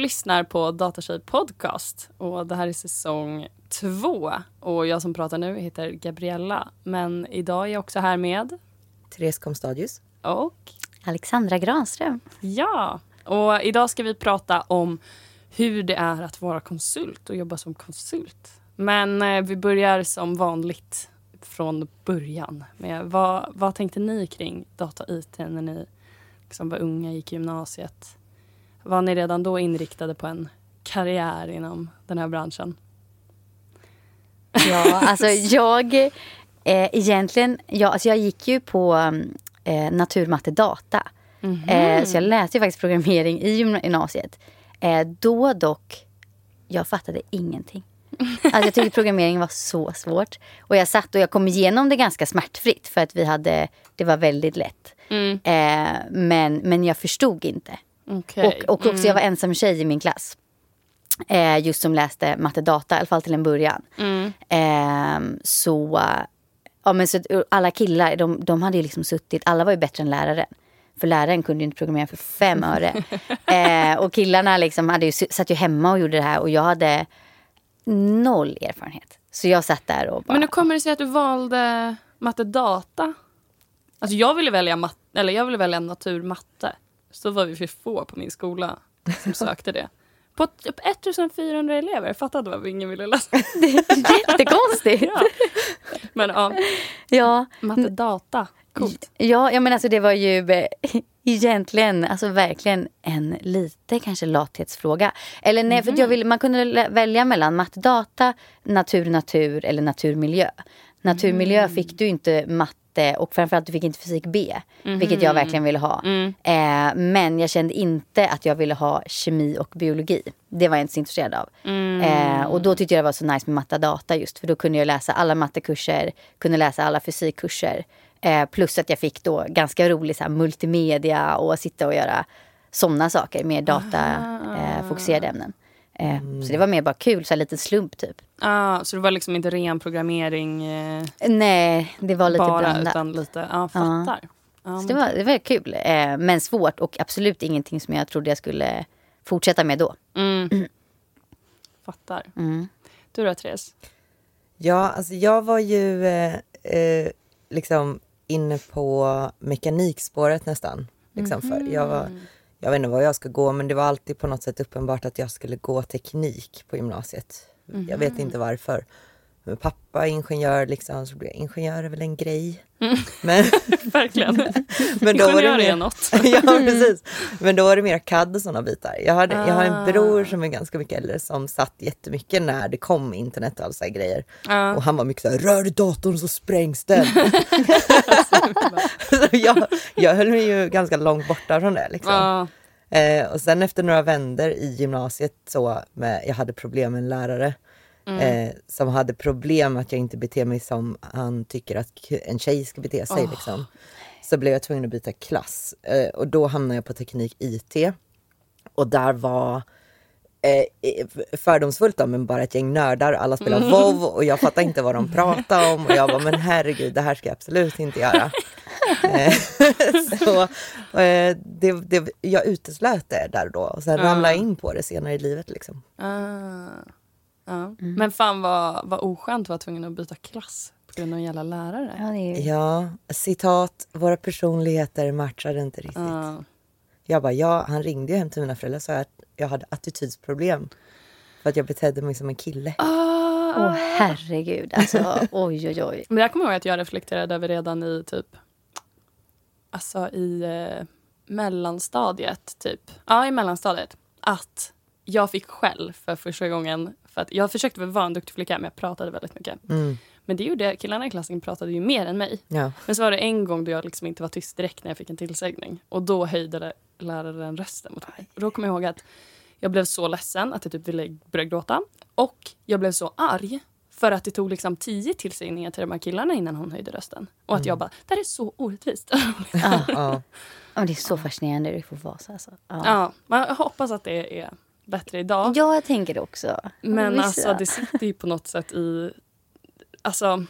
Lyssnar på Datatjej podcast och det här är säsong två. Och jag som pratar nu heter Gabriella. Men idag är jag också här med... Therese Komstadius. Och... Alexandra Granström. Ja! Och idag ska vi prata om hur det är att vara konsult och jobba som konsult. Men eh, vi börjar som vanligt från början. Med vad, vad tänkte ni kring data och IT när ni liksom var unga, gick i gymnasiet? Var ni redan då inriktade på en karriär inom den här branschen? Ja, alltså jag... Eh, egentligen, ja, alltså jag gick ju på eh, naturmatte data. Mm -hmm. eh, så jag läste ju faktiskt programmering i gymnasiet. Eh, då dock, jag fattade ingenting. Alltså jag tyckte programmering var så svårt. Och jag satt och jag kom igenom det ganska smärtfritt för att vi hade, det var väldigt lätt. Mm. Eh, men, men jag förstod inte. Okay. Och, och också mm. jag var ensam tjej i min klass. Eh, just som läste matte data, i alla fall till en början. Mm. Eh, så, ja, men så alla killar, de, de hade ju liksom suttit, alla var ju bättre än läraren. För läraren kunde ju inte programmera för fem öre. eh, och killarna liksom hade ju, satt ju hemma och gjorde det här och jag hade noll erfarenhet. Så jag satt där och bara... Men hur kommer det sig att du valde matte data? Alltså jag ville välja, mat eller jag ville välja naturmatte. Så var vi för få på min skola som sökte det. På typ 1400 elever. Fattade varför ingen ville läsa. Det är jättekonstigt. ja. Men ja. ja. Matte data. Coolt. Ja, ja men alltså det var ju eh, egentligen, alltså verkligen en lite kanske lathetsfråga. Eller nej, mm. för jag mhm. ville, man kunde välja mellan matte data, natur natur eller naturmiljö. Naturmiljö mm. fick du inte matte och framförallt du fick inte fysik B. Mm. Vilket jag verkligen ville ha. Mm. Eh, men jag kände inte att jag ville ha kemi och biologi. Det var jag inte så intresserad av. Mm. Eh, och då tyckte jag det var så nice med matte data just. För då kunde jag läsa alla mattekurser, kunde läsa alla fysikkurser. Eh, plus att jag fick då ganska rolig så här, multimedia och sitta och göra sådana saker. Mer datafokuserade eh, ämnen. Mm. Så det var mer bara kul, så här liten slump typ. Ah, så det var liksom inte ren programmering? Eh, Nej, det var lite bara, blandat. utan lite, ja, ah, fattar. Ah. så det var, det var kul, eh, men svårt och absolut ingenting som jag trodde jag skulle fortsätta med då. Mm. Mm. Fattar. Mm. Du då, Therese? Ja, alltså jag var ju eh, eh, liksom inne på mekanikspåret nästan. Liksom, för jag var mhm jag vet inte vad jag ska gå men det var alltid på något sätt uppenbart att jag skulle gå teknik på gymnasiet. Mm Jag vet mhm. inte varför. Men pappa är ingenjör liksom, så blev ingenjör är väl en grej. Mm. Men, Verkligen. men då ingenjör är något. ja, precis. Men då var det mer CAD och sådana bitar. Jag, hade, ah. jag har en bror som är ganska mycket äldre som satt jättemycket när det kom internet och alla grejer. Ah. Och han var mycket så här, rör du datorn så sprängs den. så jag, jag höll mig ju ganska långt borta från det. Liksom. Ah. Eh, och sen efter några vänder i gymnasiet så, med, jag hade problem med en lärare Mm. Eh, som hade problem att jag inte beter mig som han tycker att en tjej ska bete sig. Oh. Liksom. Så blev jag tvungen att byta klass eh, och då hamnade jag på teknik IT. Och där var eh, fördomsfullt då, men bara ett gäng nördar. Alla spelar mm. WoW och jag fattade inte vad de pratade om. Och jag var men herregud, det här ska jag absolut inte göra. Eh, så eh, det, det, jag uteslöt det där och då och sen uh. ramlade jag in på det senare i livet. Liksom. Uh. Ja. Mm. Men fan vad, vad oskönt att vara tvungen att byta klass på grund av en jävla lärare. Ja, är... ja, citat, våra personligheter matchade inte riktigt. Ja. Jag bara, ja, han ringde ju hem till mina föräldrar och sa att jag hade attitydsproblem. För att jag betedde mig som en kille. Åh oh, oh, herregud, alltså oj oj oj. Men jag kommer ihåg att jag reflekterade över redan i typ, alltså i eh, mellanstadiet typ. Ja, i mellanstadiet. Att jag fick skäll för första gången. För att jag försökte vara en duktig flicka men jag pratade väldigt mycket. Mm. Men det gjorde killarna i klassen pratade ju mer än mig. Ja. Men så var det en gång då jag liksom inte var tyst direkt när jag fick en tillsägning. Och då höjde läraren rösten mot mig. Och då kommer jag ihåg att jag blev så ledsen att jag typ ville börja gråta. Och jag blev så arg för att det tog liksom tio tillsägningar till de här killarna innan hon höjde rösten. Och att mm. jag bara, det här är så orättvist. ja. ja. det är så fascinerande det får vara så. Alltså. Ja. ja, jag hoppas att det är bättre idag. Ja, jag tänker det också. Men alltså det sitter ju på något sätt i... Alltså,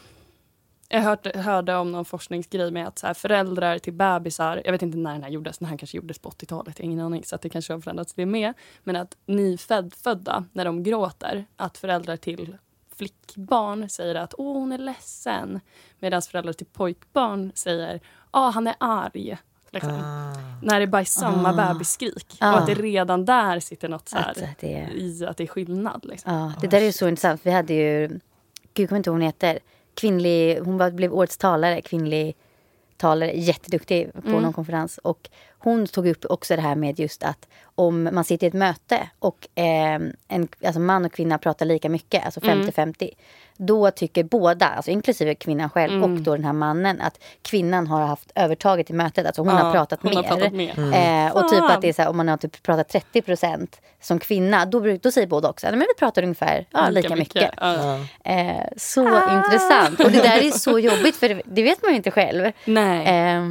jag hörde, hörde om någon forskningsgrej med att så här, föräldrar till bebisar, jag vet inte när den här gjordes, den här kanske gjordes på 80-talet, jag har ingen aning, så att det kanske har förändrats det med. Men att nyfödda, när de gråter, att föräldrar till flickbarn säger att åh hon är ledsen. Medan föräldrar till pojkbarn säger ah han är arg. Liksom. Ah. När det bara är samma ah. bebisskrik. Ah. Och att det redan där sitter något så här, att det... i att det är skillnad. Liksom. Ah. Det där är så intressant. Vi hade ju, gud jag kommer inte ihåg hon heter, kvinnlig, hon var, blev årets talare, kvinnlig talare, jätteduktig på mm. någon konferens. Och hon tog upp också det här med just att om man sitter i ett möte och eh, en alltså man och kvinna pratar lika mycket, alltså 50-50. Mm då tycker båda, alltså inklusive kvinnan själv mm. och då den här mannen, att kvinnan har haft övertaget i mötet. Alltså hon ja, har pratat hon. Har pratat mer. Mm. Eh, och typ att det är så här, om man har typ pratat 30 procent som kvinna, då, då säger båda också att vi pratar ungefär ja, lika, lika mycket. mycket. Eh, så ah. intressant. Och det där är så jobbigt för det, det vet man ju inte själv. Nej. Eh,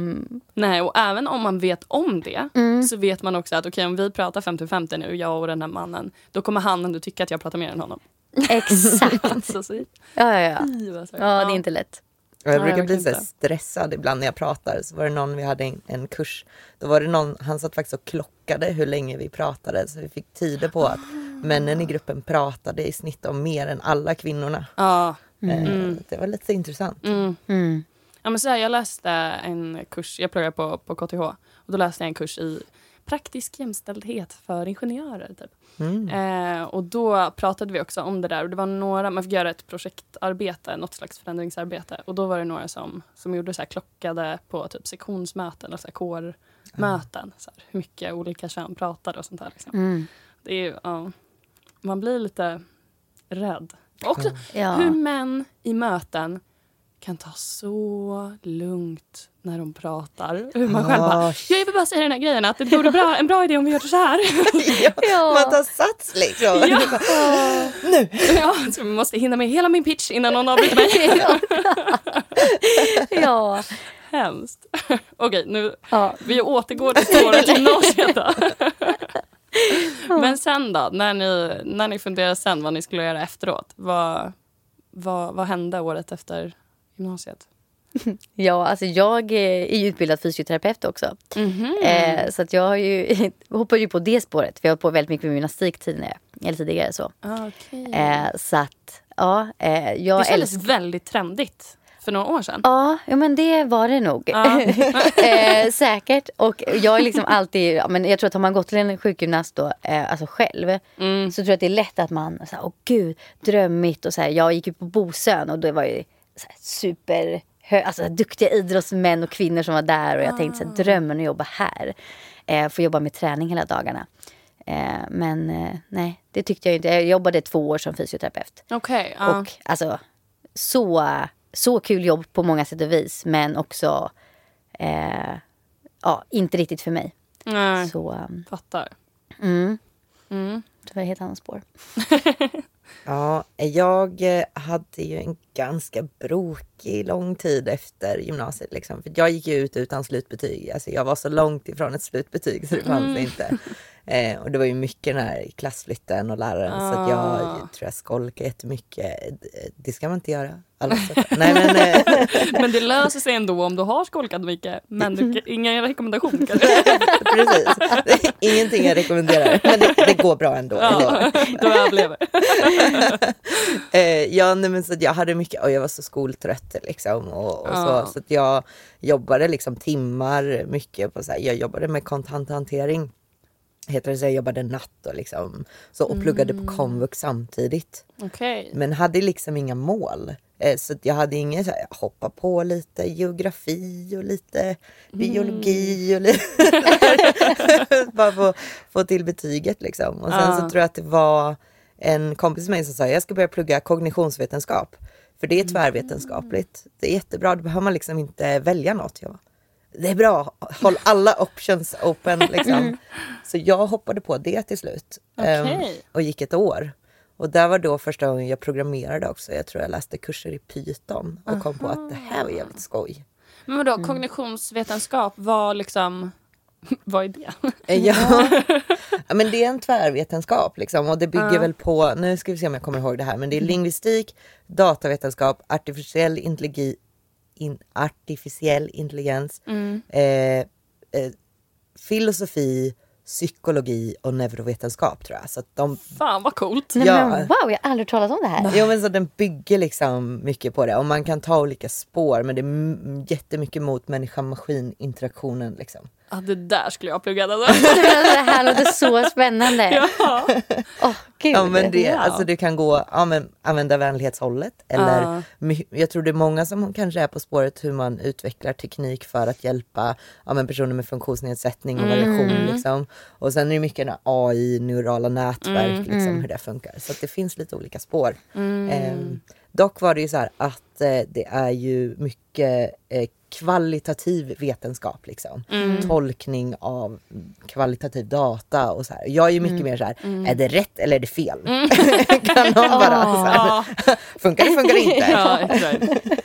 Nej, och även om man vet om det mm. så vet man också att okej okay, om vi pratar 50-50 nu, jag och den här mannen, då kommer han ändå tycka att jag pratar mer än honom. Exakt. alltså, ja, ja, ja. ja, det är inte lätt. Jag brukar bli så stressad ibland när jag pratar. Så var det någon, vi hade en, en, kurs, då var det någon, han satt faktiskt och klockade hur länge vi pratade. Så vi fick tider på att männen i gruppen pratade i snitt om mer än alla kvinnorna. Ja. Eh, mm. Det var lite intressant. Mm. Mm. Ja, men så här, jag läste en kurs, jag pluggar på, på KTH, och då läste jag en kurs i praktisk jämställdhet för ingenjörer. Typ. Mm. Eh, och då pratade vi också om det där. Och det var några, man fick göra ett projektarbete, något slags förändringsarbete. Och då var det några som, som gjorde så här, klockade på typ sektionsmöten, alltså kårmöten. Mm. Så här, hur mycket olika kön pratade och sånt där. Liksom. Mm. Det är, ja, man blir lite rädd. Också ja. hur män i möten kan ta så lugnt när de pratar. Hur man själv bara, jag vill bara säga den här grejen att det vore bra, en bra idé om vi gör så här. ja, ja. Man tar sats liksom. Ja. nu! Ja, så vi måste hinna med hela min pitch innan någon avbryter mig. ja. Hemskt. Okej, nu, ja. vi återgår till spåret gymnasiet då. Men sen då, när ni, när ni funderade sen vad ni skulle göra efteråt. Vad, vad, vad hände året efter gymnasiet? Ja, alltså jag är ju utbildad fysioterapeut också. Mm -hmm. eh, så att jag har ju, hoppade ju på det spåret. För jag har på väldigt mycket med gymnastik tidigare. Eller tidigare så. Okay. Eh, så att, ja. Eh, jag det kändes älsk- väldigt trendigt för några år sedan. Ja, ja men det var det nog. Ja. eh, säkert. Och jag är liksom alltid, ja, men jag tror att har man gått till en sjukgymnast då, eh, alltså själv, mm. så tror jag att det är lätt att man, så åh gud, drömmigt och så här, Jag gick ju på Bosön och det var ju här, super alltså, duktiga idrottsmän och kvinnor som var där och jag tänkte så här, ah. drömmen att jobba här. Eh, få jobba med träning hela dagarna. Eh, men eh, nej, det tyckte jag inte. Jag jobbade två år som fysioterapeut. Okay, uh. Och alltså så, så kul jobb på många sätt och vis men också eh, ja, inte riktigt för mig. Nej, så, um, fattar. Mm. Mm. Det var ett helt annat spår. Ja, jag eh, hade ju en ganska brokig lång tid efter gymnasiet. Liksom. För jag gick ju ut utan slutbetyg. Alltså jag var så långt ifrån ett slutbetyg så det fanns mm. inte. Eh, och det var ju mycket den här klassflytten och läraren ah. så jag, jag tror jag skolkade jättemycket. Det ska man inte göra. Nej, men, eh. men det löser sig ändå om du har skolkat mycket. Men du, ingen rekommendation kanske? Precis. Ingenting jag rekommenderar. Men det, det går bra ändå. Ja, du överlever. eh, ja, nej, men så jag hade mycket, och jag var så skoltrött liksom. Och, och ja. så, så att jag jobbade liksom timmar mycket på så här, jag jobbade med kontanthantering heter det så jag jobbade natt och, liksom, så, och pluggade mm. på komvux samtidigt. Okay. Men hade liksom inga mål. Eh, så jag hade ingen så här, hoppa på lite geografi och lite biologi och lite bara få, få till betyget liksom. Och sen så tror jag att det var en kompis med mig som sa jag ska börja plugga kognitionsvetenskap. För det är tvärvetenskapligt. Det är jättebra, då behöver man liksom inte välja något. Jag det är bra, håll alla options open. Liksom. Mm. Så jag hoppade på det till slut okay. um, och gick ett år. Och där var då första gången jag programmerade också. Jag tror jag läste kurser i Python och Aha. kom på att det här var jävligt skoj. Men vadå, mm. kognitionsvetenskap var liksom vad är det? Eh, ja. ja, men det är en tvärvetenskap liksom och det bygger uh. väl på, nu ska vi se om jag kommer ihåg det här, men det är mm. lingvistik, datavetenskap, artificiell intelligens in, artificiell intelligens, Mm. eh, eh, filosofi, psykologi och neurovetenskap tror jag. Så att de, Fan vad coolt. Nej, Ja. men, wow, jag har aldrig talat om det här. jo, men så den bygger liksom mycket på det och man kan ta olika spår men det är jättemycket mot människa-maskin interaktionen liksom. Ja, det där skulle jag ha pluggat. Alltså. Det här låter så spännande. ja. Åh, gud. Ja men det, Wow. alltså det kan gå ja, men, använda vänlighetshållet eller Ja. my- jag tror det är många som kanske är på spåret hur man utvecklar teknik för att hjälpa ja, men personer med funktionsnedsättning och variation. Liksom. Och sen är det mycket AI, neurala nätverk, liksom, hur det funkar. Så att det finns lite olika spår. Ehm, dock var det ju så här att eh, det är ju mycket eh, kvalitativ vetenskap. Liksom. Tolkning av kvalitativ data och så här. Jag är ju mycket mer så här, är det rätt eller är det fel? kan någon bara så här, funkar det, funkar det inte? Ja.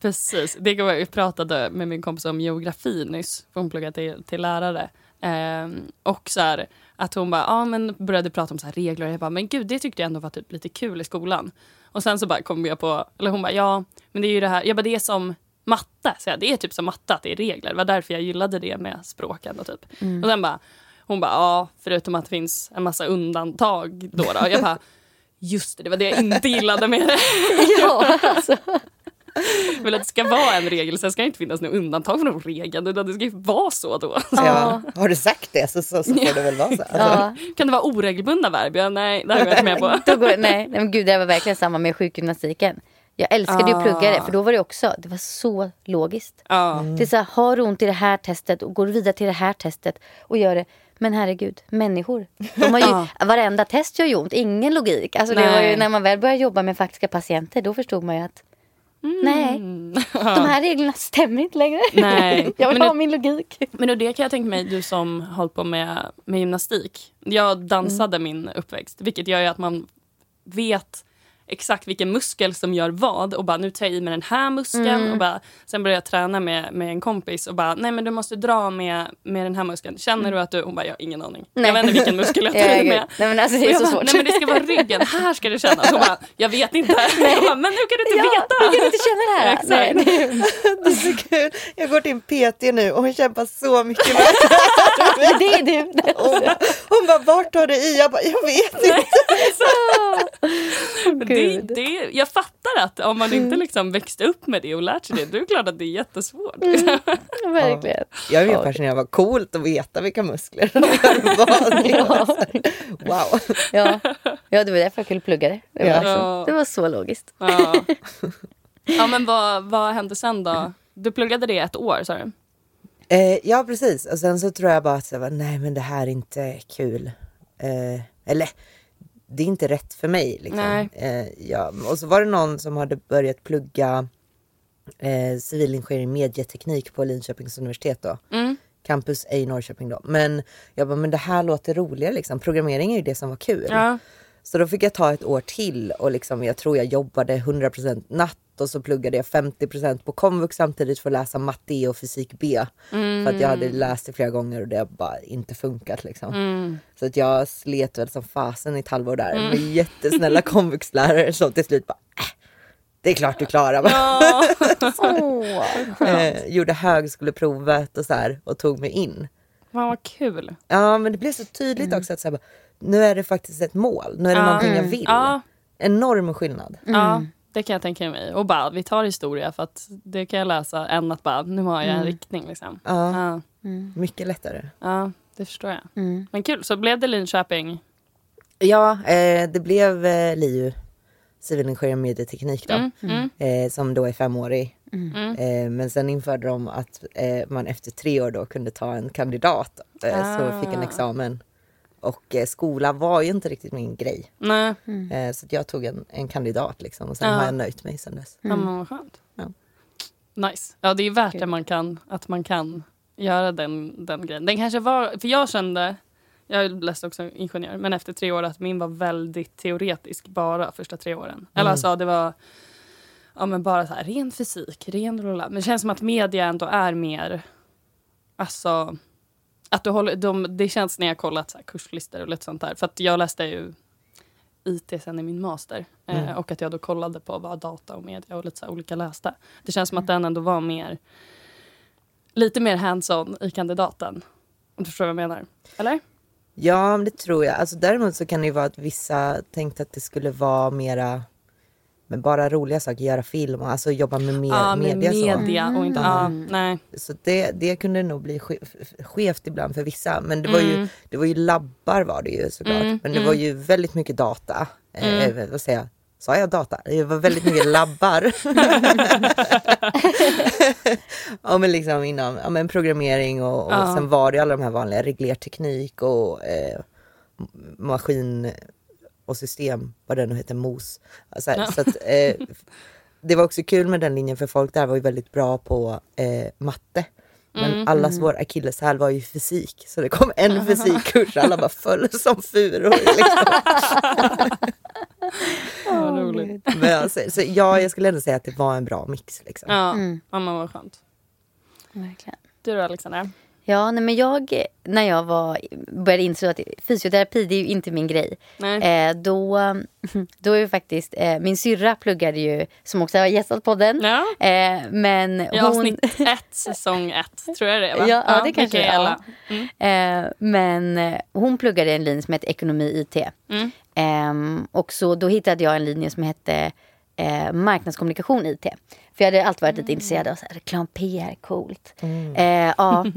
Precis. Det var, jag pratade med min kompis om geografi nyss, för hon pluggade till, till lärare. Ehm, och så här, att hon bara, ja men började prata om så här regler och jag bara, men gud det tyckte jag ändå var typ lite kul i skolan. Och sen så bara kom jag på, eller hon bara, ja men det är ju det här, jag bara det är som matte, så jag, det är typ som matte att det är regler. Det var därför jag gillade det med språken typ. Och sen bara, hon bara, ja förutom att det finns en massa undantag då. då. Jag bara, just det, det var det jag inte gillade med det. Ja, alltså. Vill att det ska vara en regel, sen ska det inte finnas något undantag från regeln. Utan det ska ju vara så då. Jag, har du sagt det så, så, så får det väl vara så. Alltså, Ja. Kan det vara oregelbundna verb? Ja, nej, det har jag inte med på. Då går, nej, nej, men gud, det var verkligen samma med sjukgymnastiken. Jag älskade ju att plugga det, för då var det också, det var så logiskt. Ja. Det är så här, har du ont i det här testet och går vidare till det här testet och gör det. Men herregud, människor. De har ju, Varenda test gör ju ont, ingen logik. Alltså det var ju, när man väl började jobba med faktiska patienter, då förstod man ju att nej, de här reglerna stämmer inte längre. Nej. Jag vill Men ha det- min logik. Men det kan jag tänka mig, du som håller på med, med gymnastik. Jag dansade min uppväxt, vilket gör ju att man vet exakt vilken muskel som gör vad och bara nu tar jag i med den här muskeln och bara sen börjar jag träna med, med en kompis och bara nej men du måste dra med, med den här muskeln. Känner du att du, hon bara jag har ingen aning. Nej. Jag vet inte vilken muskel jag Ja, tar i med. Nej, men alltså, det är så bara, svårt. Nej men det ska vara ryggen, här ska det kännas. Hon bara, jag vet inte. Jag bara, men hur kan du inte Ja, veta? jag kan inte känna det här. Exakt. Nej, nej. Det är så kul. Jag går till en PT nu och hon kämpar så mycket med det. Det är du. Hon, hon bara, vart tar det i? Jag bara, jag vet inte. Det, Gud. det, jag fattar att om man inte liksom växte upp med det och lärt sig det, då är det klart att det är jättesvårt. Liksom. Verkligen. Jag är mer fascinerad, vad coolt att veta vilka muskler de. Ja. Wow. Ja. ja, det var därför jag kunde plugga det. Det var, Ja. liksom, det var så logiskt. Ja, ja men vad, vad hände sen då? Du pluggade det ett år sa du? Eh, ja precis och sen så tror jag bara att så, här, nej men det här är inte kul. Eh, eller det är inte rätt för mig. Liksom. Eh, ja. Och så var det någon som hade börjat plugga eh, civilingenjör i medieteknik på Linköpings universitet då. Mm. Campus A i Norrköping då. Men jag bara, men det här låter roligare liksom. Programmering är ju det som var kul. Ja. Så då fick jag ta ett år till och liksom, jag tror jag jobbade 100% natt och så pluggade jag 50% på komvux samtidigt för att läsa matte E och fysik B. För att jag hade läst det flera gånger och det har bara inte funkat liksom. Mm. Så att jag slet väl som fasen i ett halvår där med jättesnälla komvuxlärare som till slut bara äh, det är klart du klarar. Ja. eh, gjorde högskoleprovet och så här och tog mig in. Fan, vad kul. Ja men det blev så tydligt också att så här, bara, nu är det faktiskt ett mål. Nu är det Ja. någonting jag vill. Ja. Enorm skillnad. Ja, det kan jag tänka mig. Och bara, vi tar historia för att det kan jag läsa än att bara, nu har jag en riktning liksom. Ja. Ja, Mycket lättare. ja det förstår jag. Mm. Men kul, så blev det Linköping? Ja, eh, det blev eh, LiU, civilingenjör och medieteknik då. Mm. Mm. Eh, som då är femårig. Mm. Eh, men sen införde de att eh, man efter tre år då kunde ta en kandidat. Eh, Så jag fick en Ah. examen. Och eh, skola var ju inte riktigt min grej. Nej, Eh, så att jag tog en, en kandidat liksom. Och sen Ja. har jag nöjt mig sen dess. ja, men vad skönt. Ja. Nice. Ja, det är värt det man kan, att man kan göra den, den grejen. Den kanske var, för jag kände, jag läste också ingenjör, men efter tre år att min var väldigt teoretisk bara första tre åren. Eller alltså det var ja, men bara så här, ren fysik, ren rulla. Men det känns som att media ändå är mer, alltså att du håller, de, det känns när jag kollat så här kurslistor och lite sånt där. För att jag läste ju IT sen i min master. Eh, Mm. och att jag då kollade på vad data och media och lite så olika läste. Det känns som att den ändå var mer lite mer hands-on i kandidaten. Om du förstår vad jag menar. Eller? Ja, det tror jag. Alltså, däremot så kan det ju vara att vissa tänkte att det skulle vara mera men bara roliga saker, göra film och alltså jobba med mer, Ja, med media. media, Så. och inte... Ja, nej. Så det, det kunde nog bli ske- skevt ibland för vissa. Men det var, ju, det var ju labbar var det ju såklart. Mm, Men det var ju väldigt mycket data. Eh, vad säger jag? Sa jag data? Det var väldigt mycket labbar. ja men liksom inom ja, men programmering och, och Ja. sen var det alla de här vanliga reglerteknik och eh, maskin och system, vad det nu heter, MOS. Så, här, så att, eh, det var också kul med den linjen för folk där var ju väldigt bra på eh, matte. Men Mm. allas vår akilleshäl var ju fysik. Så det kom en fysikkurs alla bara föll som furor. Liksom. Roligt. Men alltså, så ja, jag skulle ändå säga att det var en bra mix. Liksom. Ja, Mm. ja men vad skönt. Verkligen. Du då Alexandra? Ja, nej, men jag, när jag var, började inse att fysioterapi det är ju inte min grej. Eh, då, då är ju faktiskt, eh, min syrra pluggade ju, som också har gästat podden. Ja. Eh, men I hon, avsnitt ett, säsong ett, tror jag det är va? Ja, ja, det kanske är, Mikaela. Eh, men eh, hon pluggade en linje som heter ekonomi IT. Mm. Ehm, och så då hittade jag en linje som hette eh, marknadskommunikation IT. För jag hade alltid varit lite intresserad av så här, reklam, PR, coolt. Eh, ja.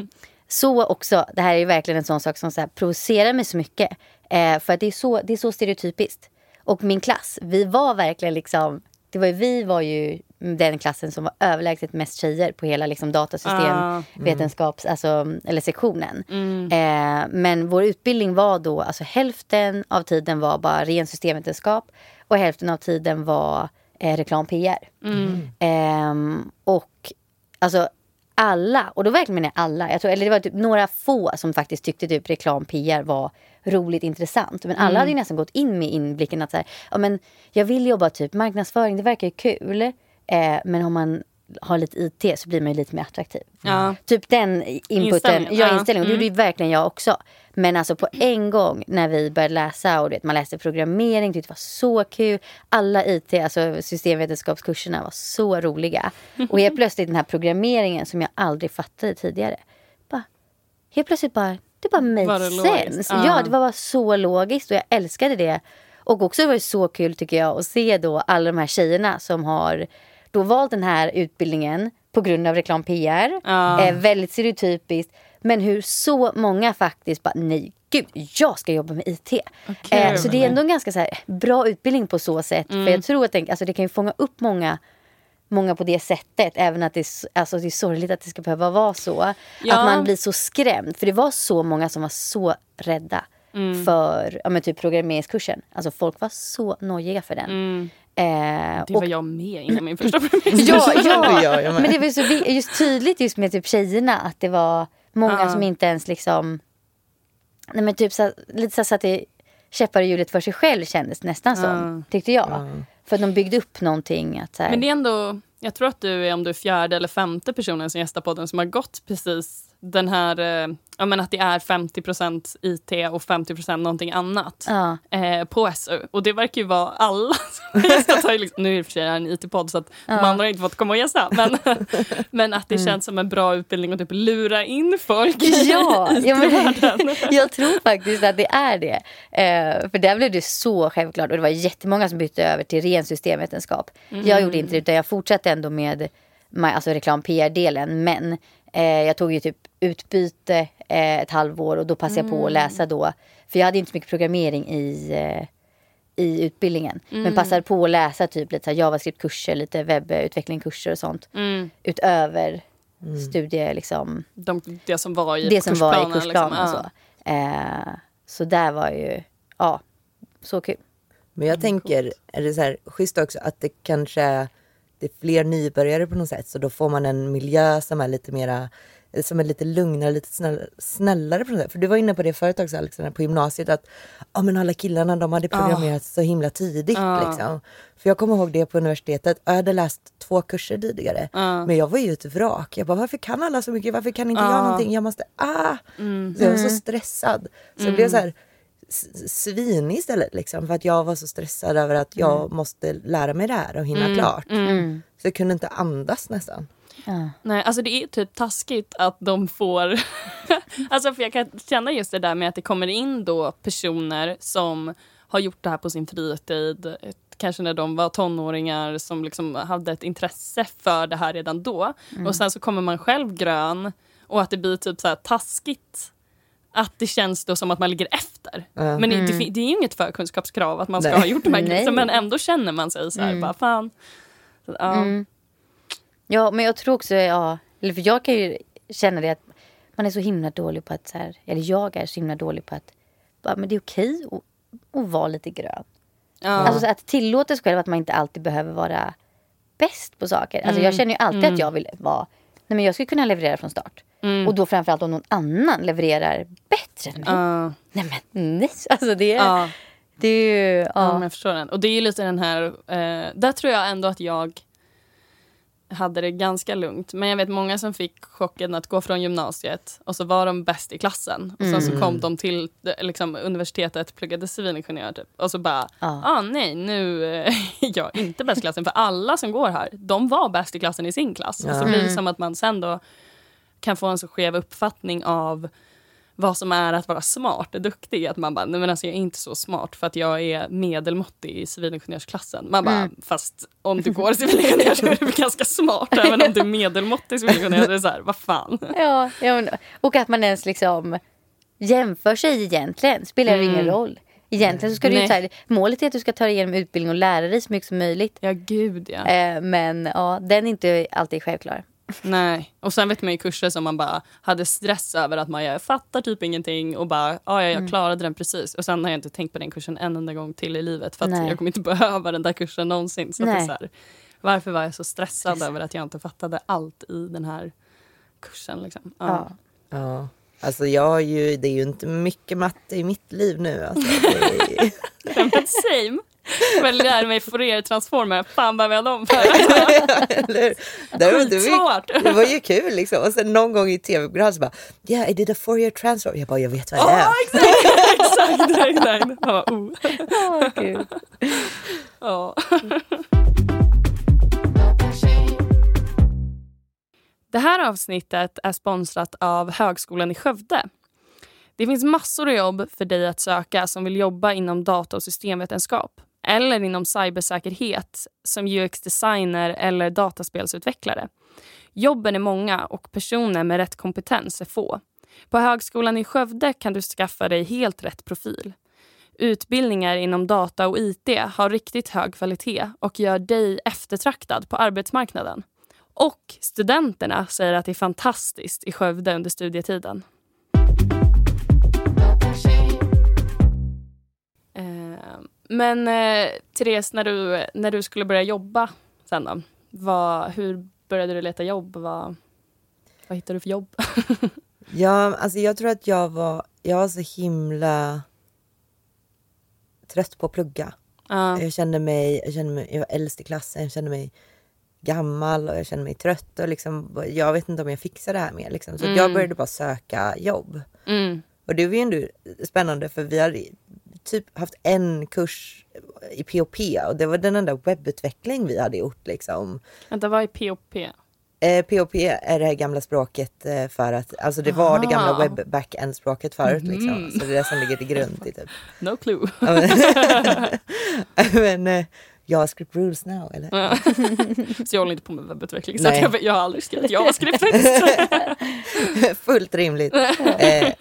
Så också, det här är verkligen en sån sak som så här, provocerar mig så mycket. Eh, för att det är, så, det är så stereotypiskt. Och min klass, vi var verkligen liksom, det var ju, vi var ju den klassen som var överlägset mest tjejer på hela liksom, datasystem, Ah. vetenskaps, alltså, eller sektionen. Mm. Eh, men vår utbildning var då, alltså hälften av tiden var bara ren systemvetenskap och hälften av tiden var eh, reklam PR. Mm. Ehm, och alltså alla, och då verkligen menar jag alla, jag tror, eller det var typ några få som faktiskt tyckte typ reklam PR var roligt intressant. Men alla hade ju nästan gått in med inblicken att så här, ja, men jag vill jobba typ marknadsföring, det verkar ju kul. Eh, men om man har lite IT så blir man ju lite mer attraktiv. Ja. Typ den inputen, ja, inställningen. Och det Mm. gjorde ju verkligen jag också. Men alltså på en gång när vi började läsa och vet, man läste programmering, det var så kul. Alla IT, alltså systemvetenskapskurserna var så roliga. Och helt plötsligt den här programmeringen som jag aldrig fattade tidigare. Bara, helt plötsligt bara, det bara made Var det sense. Ja. Ja, det var bara så logiskt och jag älskade det. Och också var det så kul tycker jag att se då alla de här tjejerna som har då valt den här utbildningen på grund av reklam PR. Ja. Eh, väldigt stereotypiskt. Men hur så många faktiskt bara nej gud jag ska jobba med IT. Eh, så det är ändå en ganska så här, bra utbildning på så sätt. Mm. För jag tror att det, alltså, det kan ju fånga upp många Många på det sättet, även att det är, alltså, det är sorgligt att det ska behöva vara så. Ja. Att man blir så skrämd. För det var så många som var så rädda Mm. för ja, men typ programmeringskursen. Alltså folk var så nojiga för den. Mm. Eh, Det och- var jag med innan min första Ja, ja. Ja, jag men det var så just tydligt just med typ tjejerna att det var många Ja. som inte ens liksom Nej men typ så, lite så satte käppar i hjulet för sig själv kändes nästan som. Tyckte jag. För att de byggde upp någonting. Att så här, Men det är ändå, jag tror att du är om du är fjärde eller femte personen som gästar podden som har gått precis den här, eh, ja men att det är 50% IT och 50% någonting annat Ja. eh, på SU. Och det verkar ju vara alla som har liksom, nu är det för sig en IT-podd så att de andra har inte fått komma och gästa. Men, men att det Mm. känns som en bra utbildning att typ lura in folk Ja, i ja men, världen. jag tror faktiskt att det är det. Eh, för där blev det så självklart. Och det var jättemånga som bytte över till ren systemvetenskap. Jag gjorde inte det utan jag fortsatte ändå med alltså reklam PR-delen. Men eh, jag tog ju typ utbyte eh, ett halvår och då passade jag på att läsa då. För jag hade inte så mycket programmering i, eh, i utbildningen. Men passade på att läsa typ lite JavaScript-kurser, lite webbutvecklingskurser och sånt. Mm. Utöver studie liksom De, det som var i det som var i kursplanen, liksom. och så. Eh, så där var ju, ja, så kul. Men jag tänker, är det så här schysst också att det kanske det är fler nybörjare på något sätt så då får man en miljö som är lite mera som är lite lugnare, lite snäll, snällare sätt. För du var inne på det förut också Alexandra, på gymnasiet att ja, men alla killarna de hade programmerat så himla tidigt. Liksom. För jag kommer ihåg det på universitetet, jag hade läst två kurser tidigare. Men jag var ju ett vrak. Jag bara varför kan alla så mycket? Varför kan inte jag någonting? Jag måste, ah! Så jag var så stressad. Så jag blev så här, svinig istället. Liksom, för att jag var så stressad över att jag mm. måste lära mig det här och hinna mm. klart. Mm. Så jag kunde inte andas nästan. Ja. Nej, alltså det är typ taskigt att de får... alltså för jag kan känna just det där med att det kommer in då personer som har gjort det här på sin fritid. Kanske när de var tonåringar som liksom hade ett intresse för det här redan då. Mm. Och sen så kommer man själv grön och att det blir typ så här taskigt att det känns då som att man ligger efter. Mm. Men det, det, det, är ju inget förkunskapskrav att man ska Nej. ha gjort de här grejerna. Men ändå känner man sig så här, mm. bara fan. Så, ja. Mm. ja, men jag tror också, ja, eller för jag kan ju känna det att man är så himla dålig på att, så här, eller jag är så himla dålig på att, bara, men det är okej att, att vara lite grön. Ja. Alltså att tillåta sig själv att man inte alltid behöver vara bäst på saker. Alltså jag mm. känner ju alltid att mm. jag vill vara, nej men jag skulle kunna leverera från start. Mm. Och då framförallt om någon annan levererar bättre än mig. Uh. Nej men nej. Alltså det är, uh. det är ju... Uh. Ja, jag förstår den. Och det är ju lite den här... Eh, där tror jag ändå att jag hade det ganska lugnt. Men jag vet många som fick chocken att gå från gymnasiet och så var de bäst i klassen. Och sen så kom mm. de till liksom, universitetet, pluggade civilingenjör typ. Och så bara, ja ah. nej nu är jag inte bäst i klassen. För alla som går här, de var bäst i klassen i sin klass. Ja. Och så blir det mm. som att man sen då kan få en så skev uppfattning av vad som är att vara smart och duktig. Att man bara, nej men alltså jag är inte så smart för att jag är medelmåttig i civilingenjörsklassen. Man bara, mm. fast om du går civilingenjör så är du ganska smart. även om du är medelmåttig civilingenjör. Det är så här, vad fan. Ja, ja, och att man ens liksom jämför sig egentligen. Spelar mm. ingen roll. Egentligen så ska du här, målet är att du ska ta dig igenom utbildning och lära dig så mycket som möjligt. Ja, gud ja. Eh, men ja, den är inte alltid självklar. Nej, och sen vet man ju kurser som man bara hade stress över att man jag fattar typ ingenting och bara ja, jag mm. klarade den precis. Och sen har jag inte tänkt på den kursen en enda gång till i livet för att Nej. jag kommer inte behöva den där kursen någonsin. Så, Nej. så här, varför var jag så stressad Precis. över att jag inte fattade allt i den här kursen? Liksom? Ja. ja. ja. Alltså jag har ju, det är ju inte mycket matte i mitt liv nu. Alltså, det är... Same. Jag lär mig Fourier-transformer. Fan vi har dem för. det, var, det var ju kul liksom. Och sen någon gång i tv-program så bara Yeah I did a Fourier transform. Jag bara jag vet vad det är. Oh, exakt, exakt, exakt. Jag bara, oh. oh, Gud. Oh. Det här avsnittet är sponsrat av Högskolan i Skövde. Det finns massor av jobb för dig att söka som vill jobba inom data och systemvetenskap eller inom cybersäkerhet som UX-designer eller dataspelsutvecklare. Jobben är många och personer med rätt kompetens är få. På Högskolan i Skövde kan du skaffa dig helt rätt profil. Utbildningar inom data och IT har riktigt hög kvalitet och gör dig eftertraktad på arbetsmarknaden. Och studenterna säger att det är fantastiskt i Skövde under studietiden. Men eh, Therese, när du, när du skulle börja jobba sen då, vad, hur började du leta jobb? Vad, vad hittade du för jobb? ja, alltså jag tror att jag var, jag var så himla trött på att plugga. Uh. Jag kände mig, jag kände mig, jag var äldst i klassen, jag kände mig gammal och jag kände mig trött och liksom, jag vet inte om jag fixar det här mer. Liksom. Så mm. jag började bara söka jobb. Mm. Och det var ju ändå spännande för vi hade typ haft en kurs i POP och det var den enda webbutveckling vi hade gjort liksom. Vänta, vad är POP? Eh, POP är det här gamla språket eh, för att, alltså det var Aha. det gamla webb backend språket förut mm. liksom. Så det är det som ligger till grund i typ. No clue. men, eh, JavaScript rules now eller? Så jag håller inte på med webbutveckling. Så jag, jag har aldrig skrivit JavaScript Fullt rimligt. eh,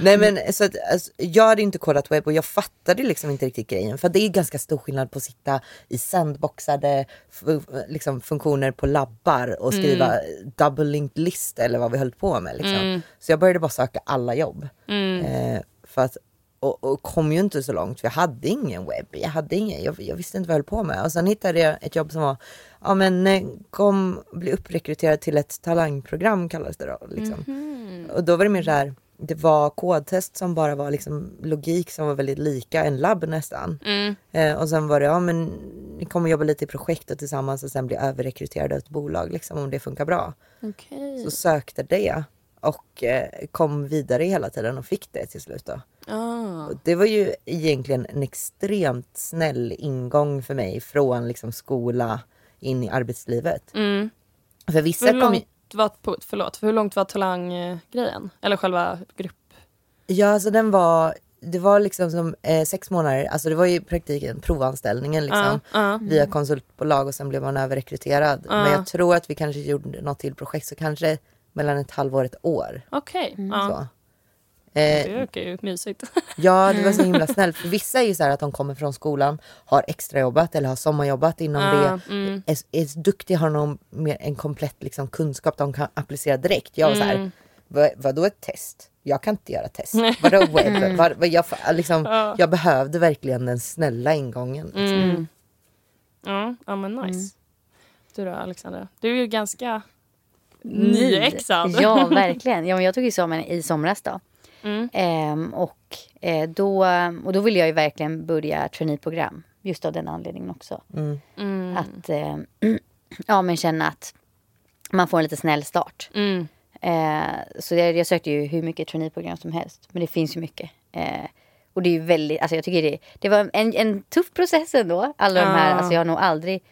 nej men så att, alltså, jag hade inte kodat webb och jag fattade liksom inte riktigt grejen. För det är ganska stor skillnad på att sitta i sandboxade liksom, funktioner på labbar och skriva mm. double linked list eller vad vi höll på med. Liksom. Mm. Så jag började bara söka alla jobb. Mm. Eh, för att och, och, kom ju inte så långt för jag hade ingen webb. Jag, hade ingen, jag, jag, visste inte vad jag höll på med. Och sen hittade jag ett jobb som var, ja men eh, kom, bli upprekryterad till ett talangprogram kallades det då. Liksom. Mm -hmm. Och då var det mer så här, det var kodtest som bara var liksom logik som var väldigt lika en labb nästan. Mm. Eh, och sen var det, ja men ni kommer jobba lite i projektet tillsammans och sen bli överrekryterade av ett bolag liksom om det funkar bra. Okay. Så sökte det och eh, kom vidare hela tiden och fick det till slut. Då. Ah. Det var ju egentligen en extremt snäll ingång för mig från liksom skola in i arbetslivet. Mm. För vissa hur, långt var, förlåt, för hur långt var talanggrejen? Eller själva grupp? Ja, alltså den var det var liksom som eh, sex månader, alltså det var ju i praktiken provanställningen liksom. Uh, uh. Via konsultbolag och sen blev man överrekryterad. Uh. Men jag tror att vi kanske gjorde något till projekt så kanske mellan ett halvår och ett år. Okej. Okay. Mm. Så. Eh, det verkar ju mysigt. ja, det var så himla snällt. För vissa är ju så här att de kommer från skolan, har extrajobbat eller har sommarjobbat inom det. Mm. Är, är duktiga, har någon mer, en komplett liksom, kunskap de kan applicera direkt. Jag var mm. så här, mm. vad, vadå ett test? jag kan inte göra test. Vadå webb? Mm. Var, var, jag, liksom, ja. jag behövde verkligen den snälla ingången. Liksom. Mm. Ja, ja, men nice. Mm. Du då Alexandra? Du är ju ganska nyexad. Ja, verkligen. Ja, men jag tog examen i somras då. Mm. Ehm, och, eh, då, och då ville jag ju verkligen börja traineeprogram. Just av den anledningen också. Mm. Mm. Att eh, ja, men känna att man får en lite snäll start. Mm. Eh, så jag, jag sökte ju hur mycket traineeprogram som helst. Men det finns ju mycket. Eh, och det är ju väldigt, alltså jag tycker det, det var en, en tuff process ändå. Alla de här, alltså jag har nog aldrig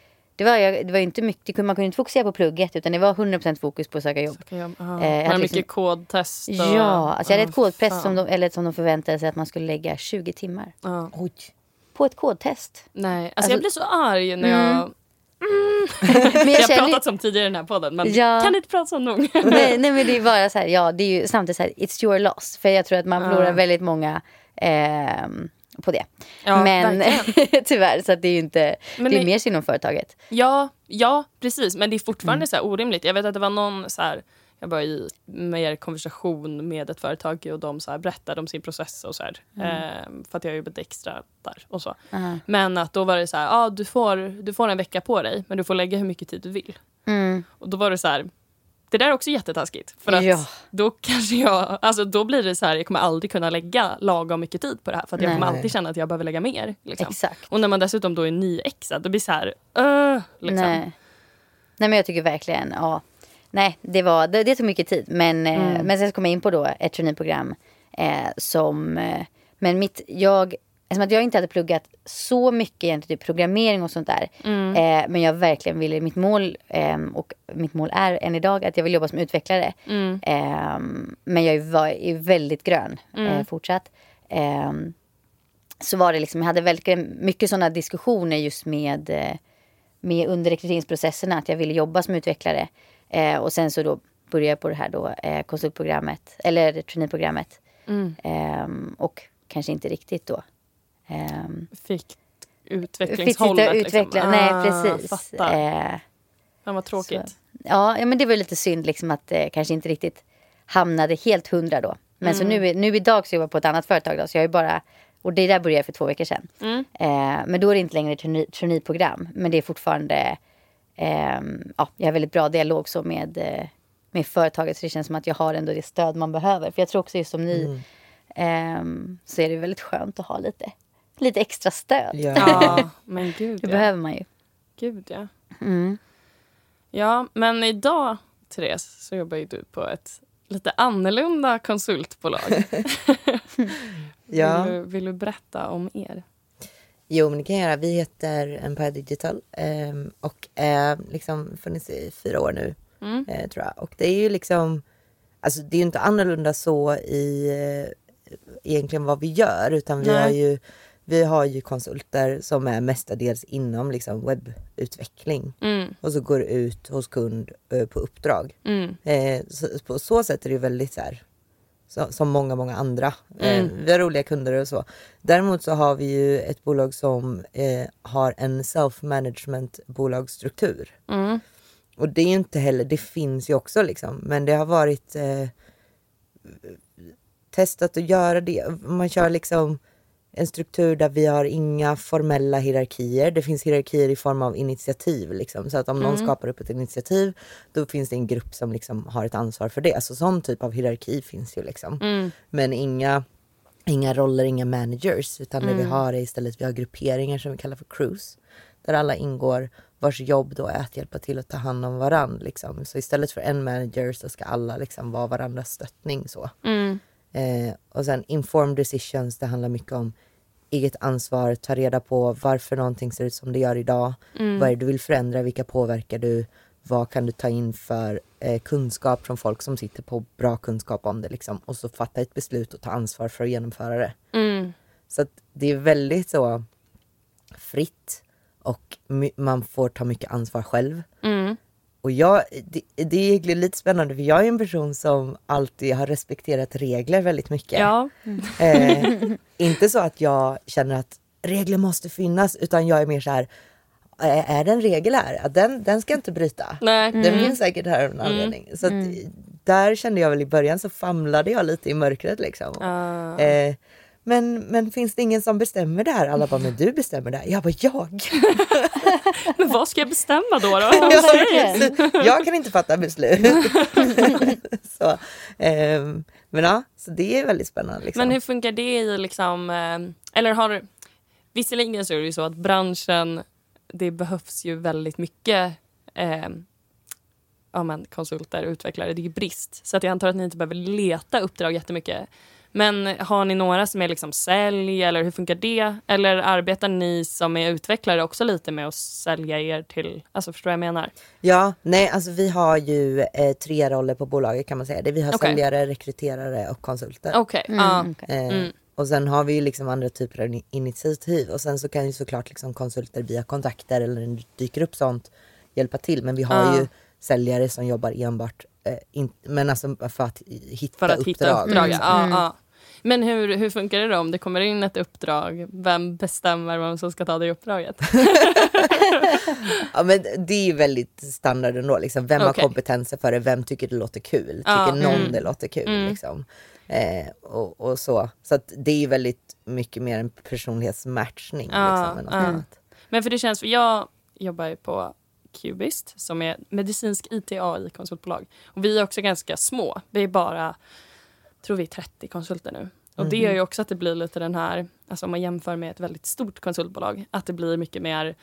det var, det var inte mycket, man kunde inte fokusera på plugget utan det var 100% fokus på att söka jobb. Söka jobb. Eh, jag hade mycket liksom, kodtest? Och, ja, alltså jag hade ett kodtest som de, eller som de förväntade sig att man skulle lägga 20 timmar. Ah. På ett kodtest. Nej, alltså, alltså jag blir så arg när mm. jag Mm. men jag, jag har pratat om tidigare i den här podden men ja. kan inte prata om nog. nej, nej men det är bara så här, ja det är ju samtidigt så här, it's your loss. För jag tror att man förlorar väldigt många eh, på det. Ja, men tyvärr, så det är ju inte, men det är mer inom företaget. Ja, ja precis men det är fortfarande mm. så orimligt. Jag vet att det var någon så här jag var i mer konversation med ett företag och de så här berättade om sin process och så här, mm. eh, för att jag jobbade extra där och så. Mm. Men att då var det så här, ah, du, får, du får en vecka på dig men du får lägga hur mycket tid du vill. Mm. Och då var det så här, det där är också jättetaskigt. För att ja. då kanske jag, alltså då blir det så här, jag kommer aldrig kunna lägga lagom mycket tid på det här för att jag kommer alltid känna att jag behöver lägga mer. Liksom. Exakt. Och när man dessutom då är nyexad, då blir det så här, uh, liksom. Nej. Nej men jag tycker verkligen, ja nej, det, var, det, det tog mycket tid. Men, eh, mm. men sen kom jag in på då ett traineeprogram eh, som... Eh, men mitt, jag, eftersom att jag inte hade pluggat så mycket egentligen, typ programmering och sånt där. Mm. Eh, men jag verkligen ville, mitt mål eh, och mitt mål är än idag att jag vill jobba som utvecklare. Mm. Eh, men jag var, är väldigt grön mm. fortsatt. så var det liksom, jag hade väldigt mycket sådana diskussioner just med, med under rekryteringsprocesserna att jag ville jobba som utvecklare. Eh, och sen så då började jag på det här då, eh, konsultprogrammet, eller traineeprogrammet. Mm. Eh, och kanske inte riktigt då. Ehm, fick utvecklingshållet? Fick utveckla, liksom. Nej, ah, precis. Eh, Fan vad tråkigt. Så, ja, men det var lite synd liksom att eh, kanske inte riktigt hamnade helt hundra då. Men mm. så nu, nu idag så jobbar jag på ett annat företag då, så jag är bara och det där började jag för två veckor sedan. Mm. Eh, men då är det inte längre ett traineeprogram. Men det är fortfarande eh, ja, jag har väldigt bra dialog så med, eh, med företaget. Så det känns som att jag har ändå det stöd man behöver. För jag tror också just som ni mm. eh, så är det väldigt skönt att ha lite, lite extra stöd. Ja, ja men gud Det ja. behöver man ju. Gud ja. Mm. Ja, men idag Therese så jobbar ju du på ett lite annorlunda konsultbolag. ja. vill, du, vill du berätta om er? Jo, men det kan jag göra. Vi heter Empire Digital eh, och är liksom funnits i fyra år nu, mm. eh, tror jag. Och det är ju liksom, alltså det är ju inte annorlunda så i eh, egentligen vad vi gör, utan vi har ju vi har ju konsulter som är mestadels inom liksom webbutveckling mm. och så går ut hos kund uh, på uppdrag. Mm. Eh, så, på så sätt är det väldigt så här, så, som många, många andra. Eh, mm. Eh, vi har roliga kunder och så. Däremot så har vi ju ett bolag som eh, har en self-management bolagsstruktur. Mm. Och det är ju inte heller, det finns ju också liksom, men det har varit eh, testat att göra det. Man kör liksom en struktur där vi har inga formella hierarkier. Det finns hierarkier i form av initiativ. Liksom. Så att om mm. någon skapar upp ett initiativ då finns det en grupp som liksom har ett ansvar för det. Så sån typ av hierarki finns ju. Liksom. Mm. Men inga, inga roller, inga managers. Utan mm. det vi mm. har är istället vi har grupperingar som vi kallar för crews. Där alla ingår vars jobb då är att hjälpa till att ta hand om varandra. Liksom. Så istället för en manager så ska alla liksom vara varandras stöttning. Så. Eh, och sen informed decisions, det handlar mycket om eget ansvar, ta reda på varför någonting ser ut som det gör idag. Mm. Vad är det du vill förändra, vilka påverkar du? Vad kan du ta in för eh, kunskap från folk som sitter på bra kunskap om det liksom. Och så fatta ett beslut och ta ansvar för att genomföra det. Mm. Så det är väldigt så fritt och man får ta mycket ansvar själv. Mm. Och jag, det, det är egentligen lite spännande för jag är en person som alltid har respekterat regler väldigt mycket. Ja. Eh, inte så att jag känner att regler måste finnas utan jag är mer så här, är det en regel här? Den, den ska jag inte bryta. Nej. Den finns säkert här av en anledning. Så att, där kände jag väl i början så famlade jag lite i mörkret liksom. Ah. Eh, men, men finns det ingen som bestämmer det här? Alla bara, men du bestämmer det här. Jag bara, jag? Men vad ska jag bestämma då? då? Ja, verkligen. jag kan inte fatta beslut. så, ehm, men ja, så det är väldigt spännande. Liksom. Men hur funkar det i liksom, eh, eller har visserligen så är det ju så att branschen, det behövs ju väldigt mycket eh, ja, men konsulter, utvecklare, det är ju brist. Så att jag antar att ni inte behöver leta uppdrag jättemycket. Men har ni några som är liksom sälj eller hur funkar det? Eller arbetar ni som är utvecklare också lite med att sälja er till, alltså förstår du vad jag menar? Ja, nej alltså vi har ju eh, tre roller på bolaget kan man säga. Det Vi har Okej. säljare, rekryterare och konsulter. Okej, ja. Mm, okej. Eh, Mm. Och sen har vi ju liksom andra typer av ni- initiativ och sen så kan ju såklart liksom konsulter via kontakter eller när det dyker upp sånt hjälpa till. Men vi har Ja. ju säljare som jobbar enbart eh, in, men alltså för att hitta För att uppdrag. hitta uppdrag. Mm. Ja, Mm. ja. Men hur, hur funkar det då om det kommer in ett uppdrag? Vem bestämmer vem som ska ta det uppdraget? Ja men det är ju väldigt standard ändå. Liksom. Vem har Okej. kompetenser för det? Vem tycker det låter kul? Tycker Ja, någon mm. det låter kul? Mm. Liksom. Eh, och, och så. Så att det är ju väldigt mycket mer en personlighetsmatchning. Ja, liksom, än något ja. annat. Men för det känns, för jag jobbar ju på Cubist som är medicinsk IT-AI-konsultbolag. Och vi är också ganska små. Vi är bara, tror vi är 30 konsulter nu. Och det Mhm. gör ju också att det blir lite den här, alltså om man jämför med ett väldigt stort konsultbolag, att det blir mycket mer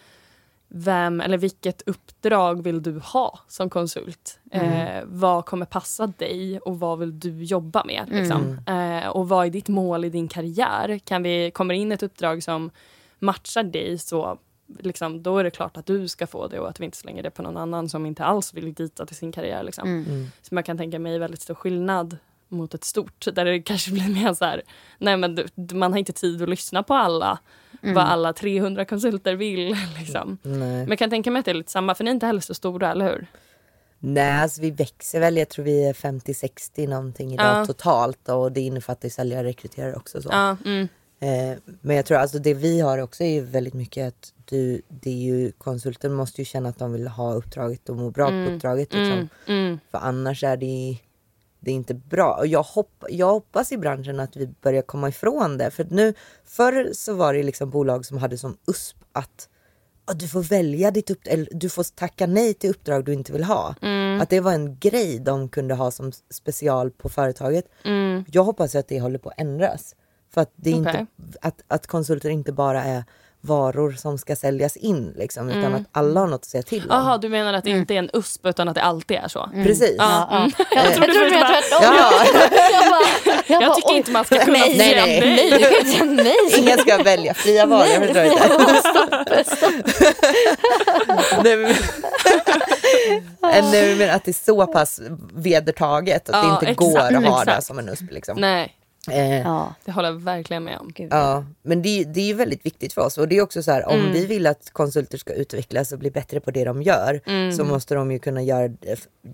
vem eller vilket uppdrag vill du ha som konsult? Eh, vad kommer passa dig och vad vill du jobba med? Liksom? Eh, och vad är ditt mål i din karriär? Kan vi, kommer in ett uppdrag som matchar dig så liksom, då är det klart att du ska få det och att vi inte slänger det på någon annan som inte alls vill dita till sin karriär. Liksom. Mm. Så man kan tänka mig väldigt stor skillnad mot ett stort där det kanske blir mer så här, nej men man har inte tid att lyssna på alla, Mm. vad alla 300 konsulter vill. Liksom. Nej. Men jag kan tänka mig att det är lite samma, för ni är inte heller så stora, eller hur? Nej, alltså vi växer väl. Jag tror vi är 50-60 någonting idag Ja. totalt och det innefattar ju säljare och rekryterare också. Så. Ja, mm, Eh, men jag tror alltså det vi har också är väldigt mycket att du, det är ju, konsulten måste ju känna att de vill ha uppdraget och må bra på uppdraget. Liksom. mm, mm, För annars är det, det är inte bra. Och jag, hopp, jag hoppas i branschen att vi börjar komma ifrån det. För nu, förr så var det liksom bolag som hade som USP att "Ja, du får välja ditt uppdrag, eller du får tacka nej till uppdrag du inte vill ha. mm, Att det var en grej de kunde ha som special på företaget. mm. Jag hoppas att det håller på att ändras. För att, det är Okej. inte, att, att konsulter inte bara är varor som ska säljas in liksom, utan att alla har något att säga till om. Jaha, du menar att det inte är en USP utan att det alltid är så? Precis. Ja, Ja, mm. ja. Jag trodde du menade tvärtom. Ja. Jag, bara, jag, Jag tycker inte man ska kunna nej, nej, säga nej. Nej, du kan inte säga nej. Ingen ska välja, fria val, jag förstår inte. Stopp, stopp. Nej, men, Nej, men att det är så pass vedertaget att Ja, det inte exakt, går att ha det som en USP. Liksom. Nej, Eh, Ja, det håller jag verkligen med om. gud. Ja, men det, det är ju väldigt viktigt för oss och det är också så här om Mm. vi vill att konsulter ska utvecklas och bli bättre på det de gör Mm. så måste de ju kunna göra,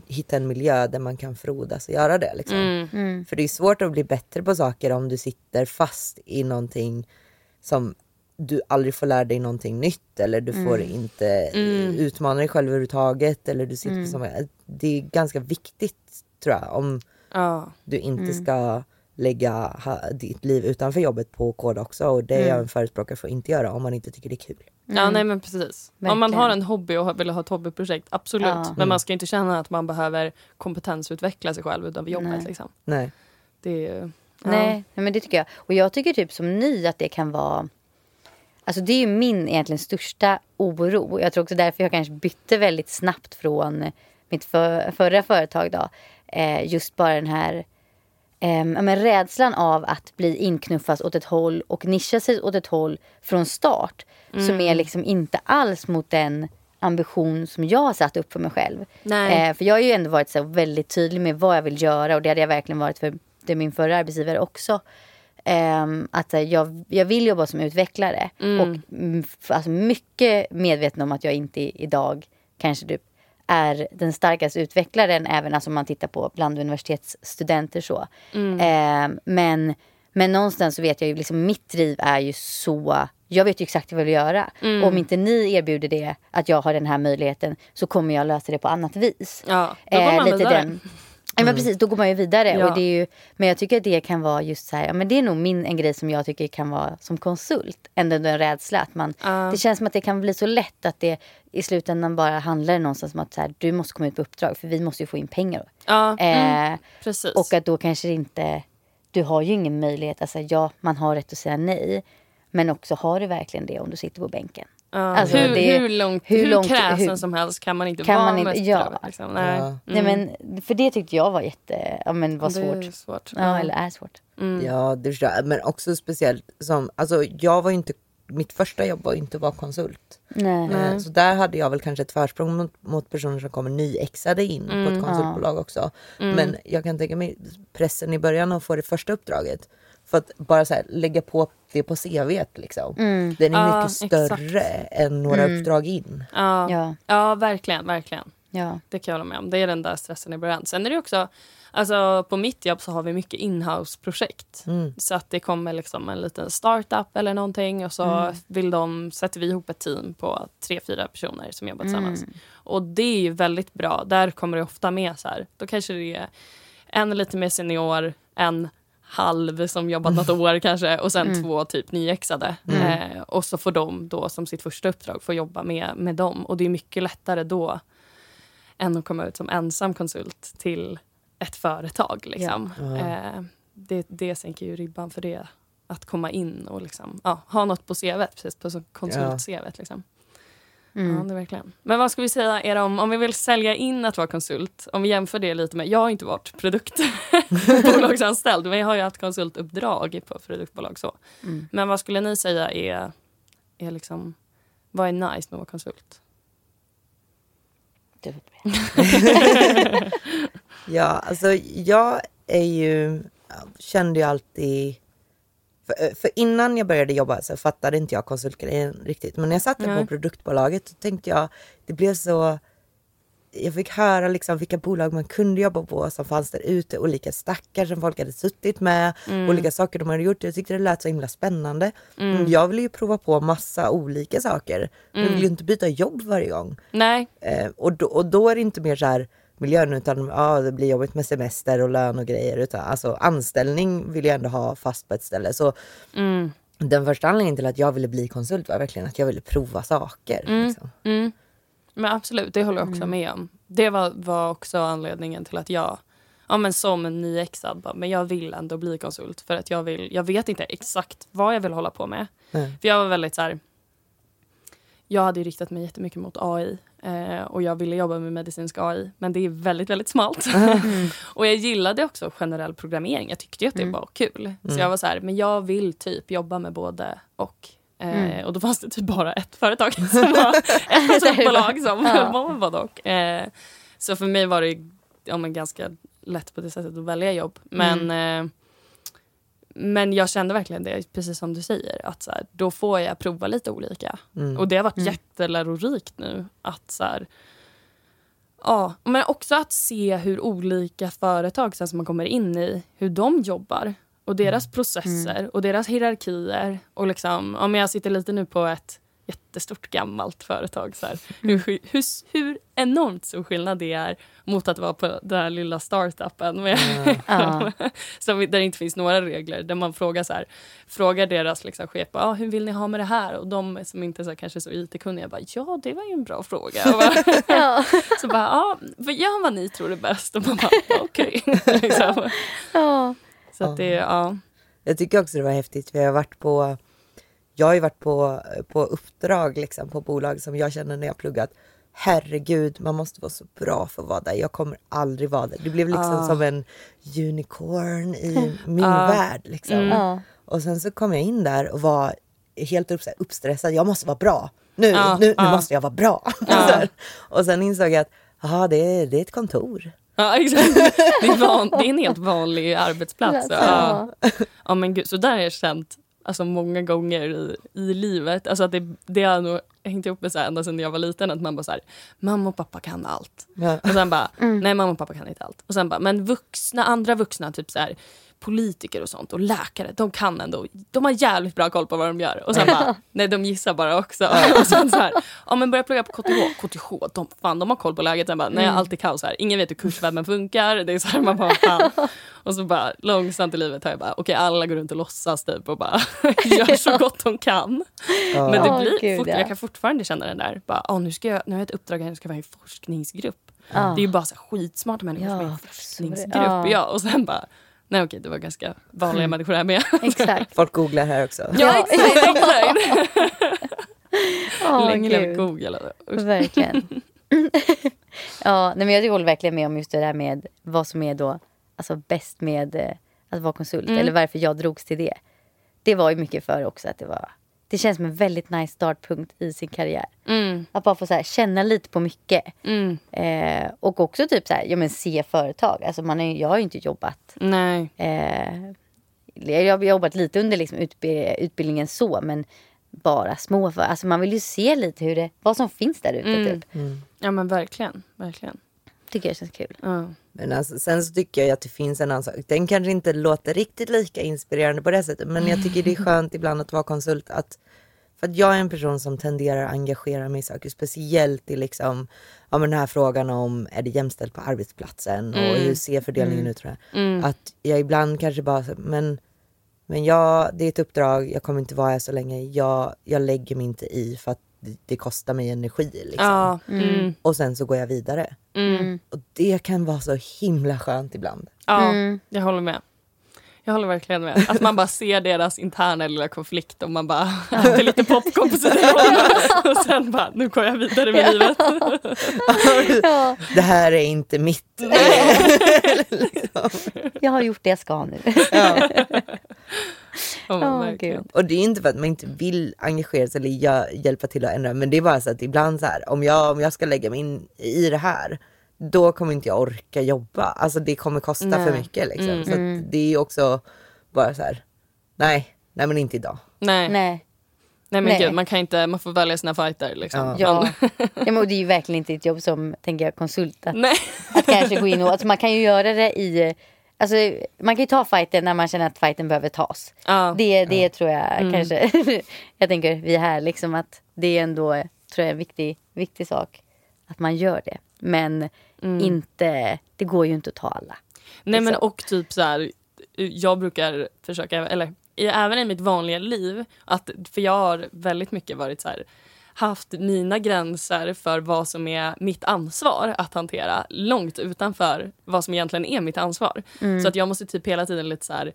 hitta en miljö där man kan frodas och göra det. Liksom. Mm. Mm. För det är svårt att bli bättre på saker om du sitter fast i någonting som du aldrig får lära dig någonting nytt eller du får inte Mm. utmana dig själv överhuvudtaget. Eller du sitter på samma, det är ganska viktigt tror jag om Ja. du inte ska lägga ha, ditt liv utanför jobbet på kod också och det är jag en förespråkare för att inte göra om man inte tycker det är kul. Ja, nej men precis. Om man Verkligen. har en hobby och vill ha ett hobbyprojekt, absolut. Ja. Men man ska inte känna att man behöver kompetensutveckla sig själv utanför jobbet. Nej. Liksom. Nej. Det är. Ja. Nej, nej, men det tycker jag. Och jag tycker typ som ny att det kan vara... Alltså det är ju min egentligen största oro. Jag tror också därför jag kanske bytte väldigt snabbt från mitt för, förra företag då. Eh, just bara den här eh, men rädslan av att bli inknuffad åt ett håll och nischa sig åt ett håll från start. Mm. Som är liksom inte alls mot den ambition som jag har satt upp för mig själv. Eh, för jag har ju ändå varit så väldigt tydlig med vad jag vill göra och det hade jag verkligen varit för det min förra arbetsgivare också. Eh, att jag, jag vill jobba som utvecklare mm. och alltså, mycket medveten om att jag inte idag kanske typ är den starkaste utvecklaren även alltså om man tittar på bland universitetsstudenter så. Mm. Eh, men, men någonstans så vet jag ju liksom mitt driv är ju så jag vet ju exakt vad jag vill göra. Mm. Om inte ni erbjuder det, att jag har den här möjligheten, så kommer jag lösa det på annat vis. Ja, då går man eh, lite vidare. Den, Ja, men precis, då går man ju vidare. Ja. Och det är ju, men jag tycker att det kan vara just så här, men det är nog min, en grej som jag tycker kan vara som konsult. Ändå en rädsla. Att man, uh. Det känns som att det kan bli så lätt att det i slutändan bara handlar någonstans om att så här, du måste komma ut på uppdrag för vi måste ju få in pengar. Uh, eh, mm, och att då kanske inte, du har ju ingen möjlighet, alltså ja man har rätt att säga nej. Men också har du verkligen det om du sitter på bänken? Uh, alltså, hur, det, hur, långt, hur, hur långt, kräsen hur, som helst kan man inte kan vara man inte, med ja. Liksom. Nej. Ja. Mm. Nej, men, för det tyckte jag var jätte, ja, men var svårt. svårt. Ja, mm. eller är svårt. Mm. Ja, det förstår jag. Men också speciellt som, alltså jag var inte mitt första jobb var inte att vara konsult. Nej. Eh, så där hade jag väl kanske ett försprång mot, mot personer som kommer nyexade in mm, på ett mm. konsultbolag ja. också. Mm. Men jag kan tänka mig pressen i början att få det första uppdraget. För att bara så här, lägga på det på CV liksom. Mm. Den är ja, mycket större exakt. än några mm. uppdrag in. Ja. ja. Ja. verkligen, verkligen. Ja. Det kan jag hålla med om. Det är den där stressen i början. Sen är det också, alltså på mitt jobb så har vi mycket inhouse-projekt. Mm. Så att det kommer liksom en liten startup eller någonting och så mm. vill de, sätter vi ihop ett team på tre, fyra personer som jobbar tillsammans. Mm. Och det är ju väldigt bra. Där kommer det ofta med så här, då kanske det är en lite mer senior, en halv som jobbat något år kanske och sen mm. två typ nyexade. Mm. Eh, och så får de då som sitt första uppdrag få jobba med, med dem. Och det är mycket lättare då än att komma ut som ensam konsult till ett företag. Liksom. Ja. Eh, det, det sänker ju ribban för det. Att komma in och liksom, ja, ha något på CV, precis på konsult-CV. Ja. Liksom. Mm. Ja, det verkligen. Men vad ska vi säga är om, om vi vill sälja in att vara konsult, om vi jämför det lite med, jag har inte varit produktbolagsanställd, men jag har ju haft konsultuppdrag på produktbolag så. Mm. Men vad skulle ni säga är, är liksom, vad är nice med att vara konsult? ja, alltså jag är ju, kände ju alltid för, eh, för, innan jag började jobba så fattade inte jag konsultgrejen riktigt. Men när jag satt mm. på produktbolaget så tänkte jag, det blev så jag fick höra liksom vilka bolag man kunde jobba på som fanns där ute, olika stackar som folk hade suttit med, mm. olika saker de hade gjort. Jag tyckte det lät så himla spännande. Mm. Jag ville ju prova på massa olika saker. Mm. Jag vill ju inte byta jobb varje gång. Nej. Eh, och, då, och då är det inte mer så här miljön utan ja, det blir jobbigt med semester och lön och grejer. Utan, alltså, anställning vill jag ändå ha fast på ett ställe. Så mm. Den första anledningen till att jag ville bli konsult var verkligen att jag ville prova saker. Mm. Liksom. Mm. Men absolut, det håller jag också mm. med om. Det var, var också anledningen till att jag ja, men som en nyexad, men jag vill ändå bli konsult. För att jag, vill, jag vet inte exakt vad jag vill hålla på med. För jag var väldigt så här, jag hade riktat mig jättemycket mot AI eh, och jag ville jobba med medicinsk AI men det är väldigt väldigt smalt. Mm. och jag gillade också generell programmering, jag tyckte att det mm. var kul. Mm. Så jag var så här, men jag vill typ jobba med både och. Eh, mm. och då fanns det typ bara ett företag som var ett konsultbolag som på med både och. Eh, så för mig var det ja, men ganska lätt på det sättet att välja jobb. Men mm. eh, men jag kände verkligen det, precis som du säger, att så här, då får jag prova lite olika. Mm. Och det har varit mm. jättelärorikt nu. Att så här, ja, men också att se hur olika företag sen som man kommer in i, hur de jobbar. Och deras mm. processer mm. och deras hierarkier. Och liksom, om jag sitter lite nu på ett jättestort gammalt företag. Så här. Hur, hur, hur enormt stor skillnad det är mot att vara på den här lilla startupen med, mm. så där det inte finns några regler. Där man frågar, så här, frågar deras liksom, chef ah, hur vill ni ha med det här? Och de som inte är så, kanske så it-kunniga bara ja, det var ju en bra fråga. Bara, ja. så bara ja, gör vad ni tror är bäst. Och man bara okej. Okay. liksom. ja. Så att det, ja. Jag tycker också det var häftigt jag har varit på jag har ju varit på, på uppdrag liksom, på bolag som jag känner när jag pluggat herregud, man måste vara så bra för att vara där. Jag kommer aldrig vara där. Det blev liksom Ah. som en unicorn i min Ah. värld. Liksom. Ja. Och sen så kom jag in där och var helt uppstressad. Jag måste vara bra. Nu, Ja, nu, nu ja. måste jag vara bra. Och sen insåg jag att aha, det, är, det är ett kontor. Ja, exakt. Det är, van, det är en helt vanlig arbetsplats. Ja. Ja, men gud, så där har jag känt alltså, många gånger i, i livet. Alltså, att det, det har nog hängt ihop med så här, ända sedan jag var liten. Att man bara så här, mamma och pappa kan allt. Ja. Och sen bara, nej mamma och pappa kan inte allt. Och sen bara, men vuxna, andra vuxna, typ så här, politiker och sånt och läkare, de kan ändå, de har jävligt bra koll på vad de gör. Och sen bara, nej de gissar bara också. Och sen så här, ja men börja plugga på KTH, KTH, de, fan de har koll på läget. Sen bara, nej allt är kaos här, ingen vet hur kurswebben funkar. Det är så här, man bara, fan. Och så bara långsamt i livet har jag bara, okej alla går runt och låtsas typ och bara gör så gott de kan. Ja. Men det blir, gud, fort, ja. jag kan fortfarande känna den där, bara, oh, nu, ska jag, nu har jag ett uppdrag här, nu ska jag vara i en forskningsgrupp. Ja. Det är ju bara så här skitsmarta människor som är i en Ja, forskningsgrupp. Ja. Ja. och sen bara, nej okej det var ganska vanliga människor här med. Exakt. Folk googlar här också. Ja exakt, exakt. Länge gud. Google. Verkligen. ja, nej, men jag håller verkligen med om just det där med vad som är då alltså bäst med eh, att vara konsult. Mm. Eller varför jag drogs till det. Det var ju mycket för också att det var det känns som en väldigt nice startpunkt i sin karriär. Mm, Att bara få så här, känna lite på mycket. mm, Eh, och också typ så här, ja, men se företag. Alltså man är, jag har ju inte jobbat nej. Eh, jag har jobbat lite under liksom utbi- utbildningen så, men bara små. För, alltså man vill ju se lite hur det, vad som finns där ute. Mm. Typ. Ja men verkligen, verkligen. Tycker jag känns kul. Ja. Men alltså, sen så tycker jag att det finns en annan sak. Den kanske inte låter riktigt lika inspirerande på det sättet. Men jag tycker det är skönt ibland att vara konsult. Att, för att jag är en person som tenderar att engagera mig i saker. Speciellt i liksom, ja, men den här frågan om är det jämställt på arbetsplatsen och hur ser fördelningen ut. Tror jag. Att jag ibland kanske bara, men, men jag, det är ett uppdrag, jag kommer inte vara här så länge. Jag, jag lägger mig inte i för att det, kostar mig energi. Liksom. Ja, mm, Och sen så går jag vidare. mm. Och det kan vara så himla skönt ibland. ja Mm. jag håller med. Jag håller verkligen med. Att man bara ser deras interna lilla konflikt och man bara äter lite popcorn på sidan om. Och sen bara, nu går jag vidare med livet. Ja, Det här är inte mitt. jag har gjort det jag ska nu. Ja. Ja, verkligen. gud. Och det är inte för att man inte vill engagera sig eller gö- hjälpa till att ändra. Men det är bara så att ibland så här, om jag, om jag ska lägga mig in i det här. Då kommer inte jag orka jobba. Alltså det kommer kosta Nej. för mycket liksom. Mm. Så att det är ju också bara så här, nej, nej men inte idag. Nej. Nej. Nej. men Nej. gud, man kan inte, man får välja sina fighter liksom. Ja. Men- ja, men och det är ju verkligen inte ett jobb som, tänker jag, konsult. Att, Nej. att kanske gå in och, alltså man kan ju göra det i, alltså man kan ju ta fighten när man känner att fighten behöver tas. Ja. Det, det tror jag kanske, jag tänker vi är här liksom att det är ändå, tror jag, en viktig, viktig sak. Att man gör det. Men inte, det går ju inte att ta alla. Nej men Liksom. och typ så här, jag brukar försöka, eller även i mitt vanliga liv, att, för jag har väldigt mycket varit så här, haft mina gränser för vad som är mitt ansvar att hantera långt utanför vad som egentligen är mitt ansvar. Så att jag måste typ hela tiden lite så här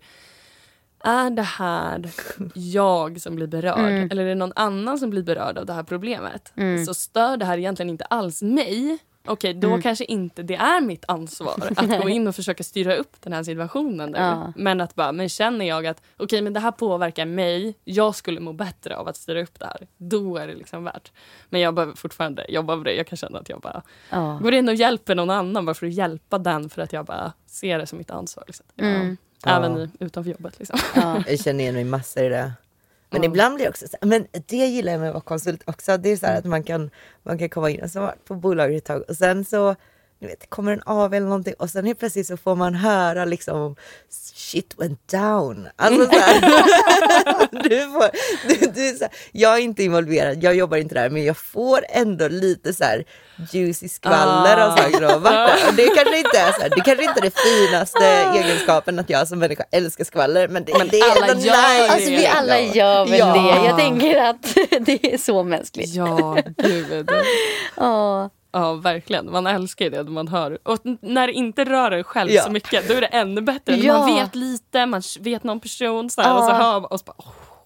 är det här jag som blir berörd eller är det någon annan som blir berörd av det här problemet? Så stör det här egentligen inte alls mig. Okej, då kanske inte det är mitt ansvar att gå in och försöka styra upp den här situationen. Nu. Ja. Men att bara, men känner jag att okej, men det här påverkar mig, jag skulle må bättre av att styra upp det här. Då är det liksom värt. Men jag behöver fortfarande jobba med det. Jag kan känna att jag bara Ja. går in och hjälper någon annan bara för att hjälpa den för att jag bara ser det som mitt ansvar. Liksom. Mm. Ja. Även Ja. i, utanför jobbet. Liksom. Ja. Jag känner igen mig massor i det. Men ibland blir det också så här, men det gillar jag med att vara konsult också. Det är så här att man kan, man kan komma in och så på bolaget ett tag. Och sen så ni vet, kommer en av eller någonting och sen helt plötsligt så får man höra liksom shit went down. Alltså så här, du får, du, du, så här, jag är inte involverad, jag jobbar inte där men jag får ändå lite så här juicy skvaller Ah. och saker. Och, och det kanske inte är så här, det kanske inte är det finaste egenskapen att jag som människa älskar skvaller men det, det är ändå nice. Alltså vi alla gör väl Ja. det. Jag tänker att det är så mänskligt. Ja, gud. Ja. Ja, verkligen. Man älskar ju det man hör. Och när det inte rör en själv Ja. så mycket, då är det ännu bättre. Ja. man vet lite, man vet någon person så här, och så hör man och så bara,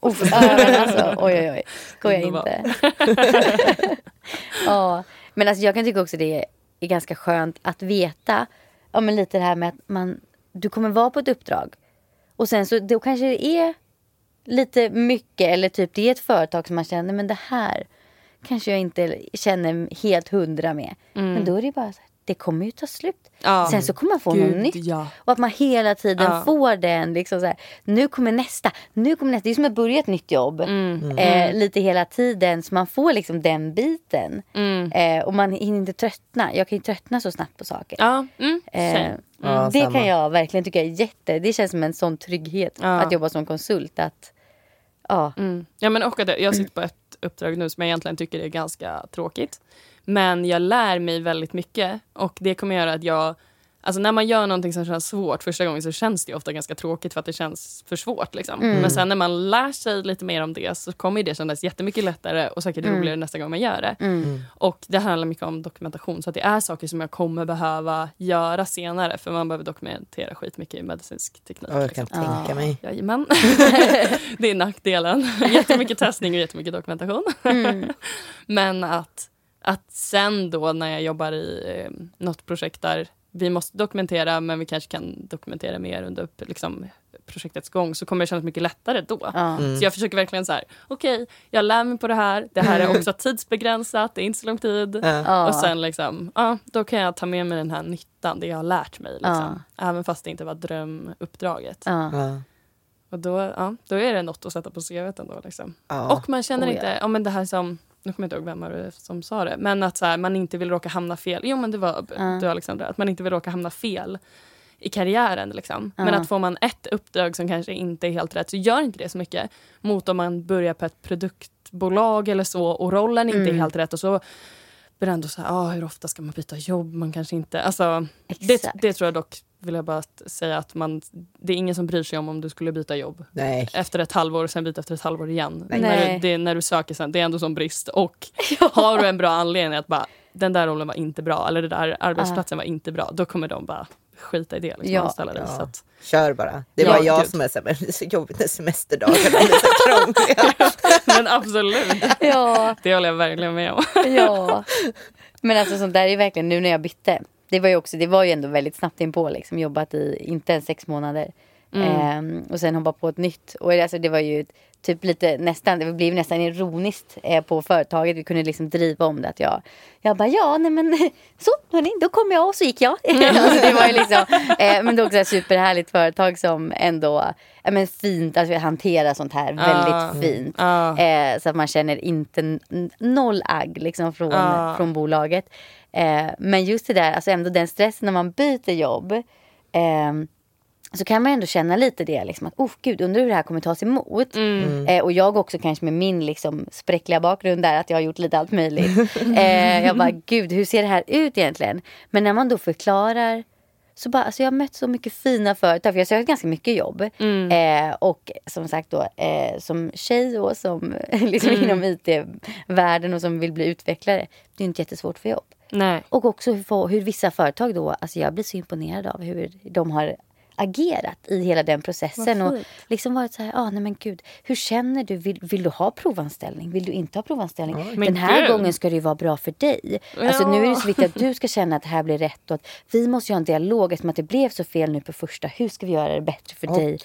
ja, men alltså, oj oj oj. Skojar inte. ja. Men alltså, jag kan tycka också det är ganska skönt att veta ja, men lite det här med att man, du kommer vara på ett uppdrag. Och sen så då kanske det är lite mycket eller typ det är ett företag som man känner men det här kanske jag inte känner helt hundra med. Mm. Men då är det bara så här, det kommer ju ta slut. Ja. Sen så kommer man få Gud, något nytt. Ja. Och att man hela tiden ja. får den. Liksom så här, nu kommer nästa. Nu kommer nästa. Det är som att börja ett nytt jobb. Mm. Mm. Eh, lite hela tiden. Så man får liksom den biten. Mm. Eh, och man hinner inte tröttna. Jag kan ju tröttna så snabbt på saker. Ja. Mm. Eh, det samma. kan jag verkligen tycka är jätte. Det känns som en sån trygghet att jobba som konsult. Att, ja. Mm. ja men och att jag sitter på ett uppdrag nu som jag egentligen tycker är ganska tråkigt. Men jag lär mig väldigt mycket och det kommer göra att jag Alltså när man gör någonting som känns svårt första gången så känns det ofta ganska tråkigt för att det känns för svårt. Liksom. Mm. Men sen när man lär sig lite mer om det så kommer det kännas jättemycket lättare och säkert mm. roligare nästa gång man gör det. Mm. mm. Och det handlar mycket om dokumentation så att det är saker som jag kommer behöva göra senare för man behöver dokumentera skitmycket i medicinsk teknik. Oh, jag kan liksom. tänka ah. mig. Jajamän. det är nackdelen. jättemycket testning och jättemycket dokumentation. Mm. Men att att sen då när jag jobbar i eh, något projekt där vi måste dokumentera men vi kanske kan dokumentera mer under liksom, projektets gång så kommer det kännas mycket lättare då. Mm. Så jag försöker verkligen så här, okej, okay, jag lär mig på det här. Det här är också tidsbegränsat, det är inte så lång tid. Mm. Och sen liksom, ja, då kan jag ta med mig den här nyttan, det jag har lärt mig. Liksom. Även fast det inte var drömuppdraget. Och då, ja, då är det något att sätta på CVt ändå. Liksom. Och man känner oh, inte, yeah. ja, men det här som nu kommer jag inte ihåg vem det som sa det, men att så här, man inte vill råka hamna fel. Jo men det var uh. du Alexandra, att man inte vill råka hamna fel i karriären. Liksom. Uh. Men att får man ett uppdrag som kanske inte är helt rätt så gör inte det så mycket mot om man börjar på ett produktbolag eller så och rollen inte mm. är helt rätt och så blir det ändå så här, ah, hur ofta ska man byta jobb? Man kanske inte, alltså, det, det tror jag dock vill jag bara säga att man, det är ingen som bryr sig om om du skulle byta jobb Nej. efter ett halvår och sen byta efter ett halvår igen. När, du, det, när du söker sen, det är ändå som brist. Och ja. har du en bra anledning att bara, den där rollen var inte bra eller den där arbetsplatsen uh. var inte bra, då kommer de bara skita i det. Liksom, ja. Dig, ja. Så att, Kör bara. Det är ja, jag gud. som är så men det är så jobbigt när semesterdagarna är så krångliga. men absolut. Ja. Det håller jag verkligen med om. ja. Men alltså sånt där är verkligen nu när jag bytte det var ju också, det var ju ändå väldigt snabbt inpå liksom. Jobbat i inte ens sex månader. Mm. Eh, och sen hoppa på ett nytt. Och alltså, det var ju typ lite nästan, det blev nästan ironiskt eh, på företaget. Vi kunde liksom driva om det. Att jag, jag bara ja, nej men så hörni, då kom jag och så gick jag. Alltså, det var ju liksom, eh, men det är också ett superhärligt företag som ändå ja, men fint, alltså hanterar sånt här uh. väldigt fint. Uh. Eh, så att man känner inte noll agg liksom från, uh. från bolaget. Eh, men just det där, alltså ändå den stressen när man byter jobb. Så kan man ändå känna lite det. Liksom, att oh, gud, undrar hur det här kommer tas emot. Mm. Eh, och jag också kanske med min liksom, spräckliga bakgrund där att jag har gjort lite allt möjligt. eh, jag bara, gud hur ser det här ut egentligen? Men när man då förklarar så bara, alltså jag har mött så mycket fina företag. För jag har sökt ganska mycket jobb. Mm. Eh, och som sagt då, eh, som tjej och som liksom mm. inom IT-världen och som vill bli utvecklare. Det är inte jättesvårt för jobb. Nej. Och också hur, hur vissa företag då, alltså jag blir så imponerad av hur de har agerat i hela den processen. Och liksom varit så här, ah, nej men gud, hur känner du? Vill, vill du ha provanställning? Vill du inte ha provanställning? Oh, den här gud. gången ska det ju vara bra för dig. Ja. Alltså nu är det så viktigt att du ska känna att det här blir rätt och att vi måste ha en dialog eftersom att det blev så fel nu på första. Hur ska vi göra det bättre för okay. dig?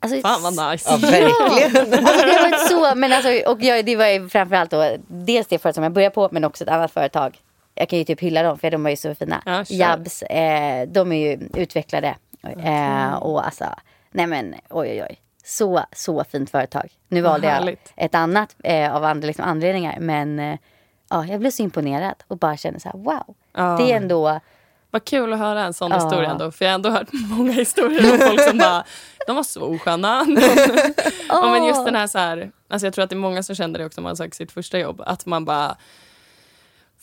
Alltså, Fan vad nice. Ja, verkligen. alltså, det var så, men alltså, och jag, det var framförallt då, dels det företag som jag började på men också ett annat företag jag kan ju typ hylla dem för de var ju så fina. Ja, Jabs, eh, de är ju utvecklade. Eh, och alltså, nej men oj oj oj. Så, så fint företag. Nu valde jag ett annat eh, av andra liksom, anledningar. Men eh, ja, jag blev så imponerad och bara kände så här wow. Ja. Det är ändå vad kul att höra en sån ja. historia ändå. För jag har ändå hört många historier om folk som bara, de var så osköna. oh. men just den här så här, alltså jag tror att det är många som känner det också om man söker sitt första jobb. Att man bara,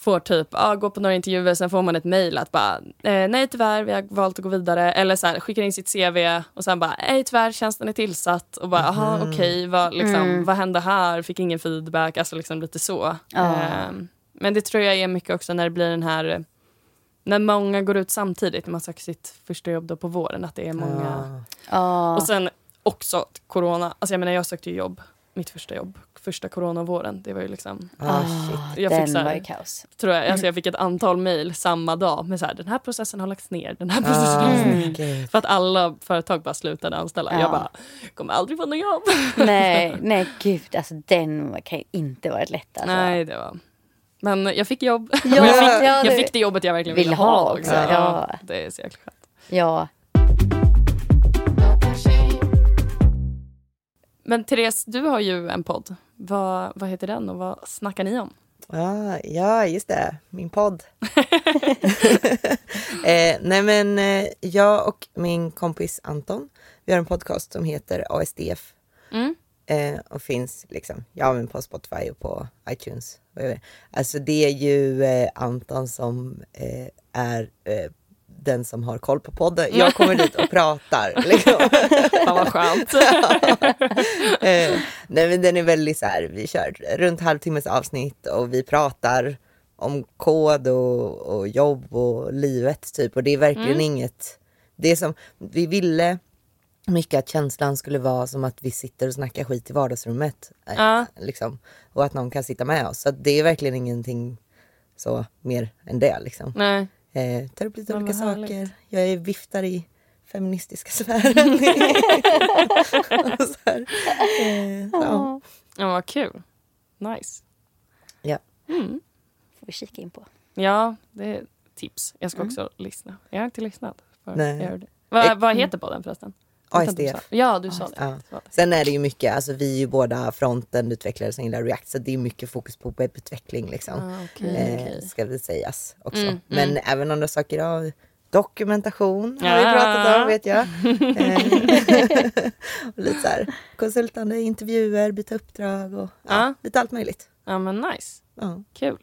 får typ ah, gå på några intervjuer, sen får man ett mejl att bara eh, nej tyvärr, vi har valt att gå vidare. Eller så här, skickar in sitt CV och sen bara nej tyvärr, tjänsten är tillsatt. Och bara jaha mm. okej, okay, vad, liksom, mm. vad hände här? Fick ingen feedback. Alltså liksom lite så. Oh. Eh, men det tror jag är mycket också när det blir den här när många går ut samtidigt, när man söker sitt första jobb då på våren, att det är många. Oh. Och sen också corona. Alltså jag menar jag sökte jobb, mitt första jobb första coronavåren. Det var ju liksom... Ah, shit. Jag fick den så här- var ju kaos. Tror jag, alltså jag fick ett antal mejl samma dag med så här, den här processen har lagts ner, den här processen har lagts ner. Ah. För att alla företag bara slutade anställa. Ja. Jag bara, kommer aldrig få något jobb. Nej, nej gud, alltså den kan ju inte varit lätt. Alltså. Nej, det var... Men jag fick jobb. Ja, jag, fick, ja, jag det- fick det jobbet jag verkligen Vill ville ha ha också, också. ja. Det är så jäkla skönt. Ja, Men Therese, du har ju en podd. Vad, vad heter den och vad snackar ni om? Ah, ja, just det. Min podd. eh, nej men eh, jag och min kompis Anton, vi har en podcast som heter ASDF. Mm. Eh, och finns liksom, ja men på Spotify och på iTunes. Alltså det är ju eh, Anton som eh, är eh, den som har koll på podden. Jag kommer dit och pratar. Liksom. Fan vad skönt. Eh, nej men den är väldigt så här, vi kör runt halvtimmes avsnitt och vi pratar om kod och, och jobb och livet typ och det är verkligen inget, det som, vi ville mycket att känslan skulle vara som att vi sitter och snackar skit i vardagsrummet. eh, Ja. Liksom, och att någon kan sitta med oss. Så det är verkligen ingenting så mer än det liksom. Nej. Eh, tar upp lite Men olika vad härligt. saker. Jag är viftar i feministiska sfären. Så här. Eh, ja. Ja, vad kul. Nice. Ja. får vi kika in på. Ja, det är tips. Jag ska också lyssna. Jag har inte lyssnat. För Nej. Jag gör det. Va, vad heter podden förresten? ASDF. Ja, du sa det. Ja. Det. Sen är det ju mycket, alltså vi är ju båda fronten-utvecklare som gillar React så det är mycket fokus på webbutveckling liksom. Ah, okej, eh. Ska väl sägas också. Mm, Men även andra saker, ja, dokumentation har vi Ja. pratat om vet jag. Eh, och lite så här, konsultande, intervjuer, byta uppdrag och ja, Ja. lite allt möjligt. Ja, men nice. Ja. Kul.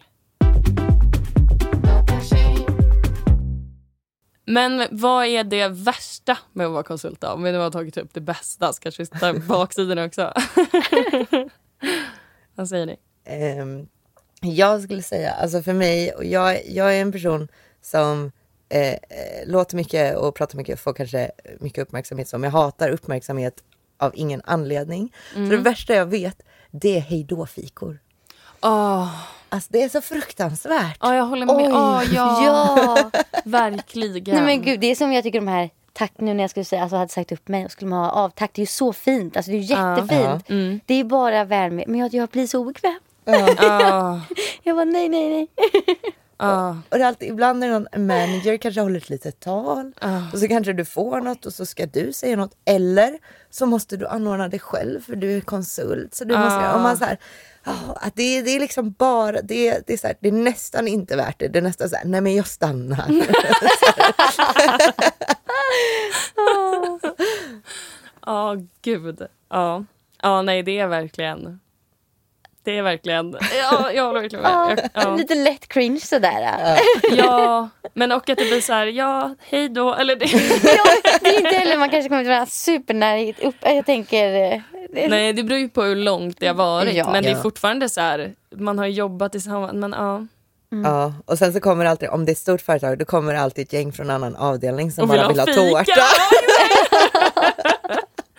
Men vad är det värsta med att vara konsult då? Om vi nu har tagit upp det bästa så kanske vi ska ta baksidan också. vad säger ni? Ehm, jag skulle säga, alltså för mig, och jag, jag är en person som eh, eh, låter mycket och pratar mycket och får kanske mycket uppmärksamhet som jag hatar uppmärksamhet av ingen anledning. Så det värsta jag vet, det är hejdå-fikor. Åh, Alltså det är så fruktansvärt. ja, jag håller med. Oj. Åh, ja, Ja! verkligen. Nej men gud, det är som jag tycker de här tack nu när jag skulle säga, alltså hade sagt upp mig och skulle man ha av tack, det är ju så fint, alltså det är ju Ja. jättefint. Mm. Det är ju bara väl med, men jag, jag blir så obekväm. Åh, Jag bara nej, nej, nej. åh, Och det är alltid, ibland är det någon manager kanske håller ett litet tal åh. och så kanske du får något och så ska du säga något. Eller så måste du anordna det själv för du är konsult. Så du måste, Ah. om man så här, ja, att det, det är liksom bara, det, det, är så här, det är nästan inte värt det. Det är nästan så här, nej men jag stannar. Ja, oh, gud. Ja. ja, nej det är verkligen... Det är verkligen... Ja, jag håller verkligen med. Ja, Jag- Ja. Lite lätt cringe sådär. ja, men och att det blir så här, ja, hej då. Eller det, Ja, det är inte heller, man kanske kommer till varandra supernära upp. Jag tänker... eh, nej, det beror ju på hur långt det har varit. Ja. men det är Ja. fortfarande så här, man har jobbat tillsammans. Men ja, Ja, och sen så kommer alltid, om det är ett stort företag, då kommer alltid ett gäng från en annan avdelning som bara vill ha fika. tårta.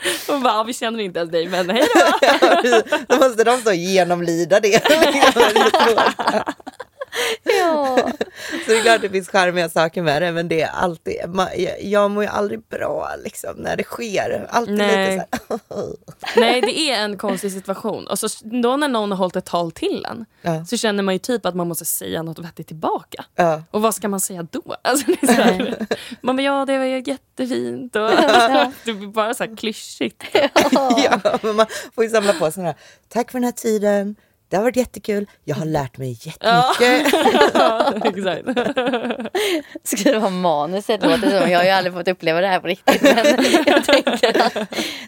och bara, vi känner inte ens dig, men hej då. Då måste de så genomlida det. Ja. Så det är klart det finns charmiga saker med det men det är alltid, jag, jag mår ju aldrig bra liksom när det sker. Alltid Nej. lite så Nej, det är en konstig situation. Och så då när någon har hållit ett tal till en Ja. så känner man ju typ att man måste säga något vettigt tillbaka. ja. Och vad ska man säga då? Alltså, det här, man bara, ja det var jättefint. Och, det blir bara så här klyschigt. ja, men man får ju samla på sig här, tack för den här tiden, det har varit jättekul, jag har lärt mig jättemycket. Ja, exakt. Skriva manuset låter som. Jag har ju aldrig fått uppleva det här på riktigt. Men jag tänker att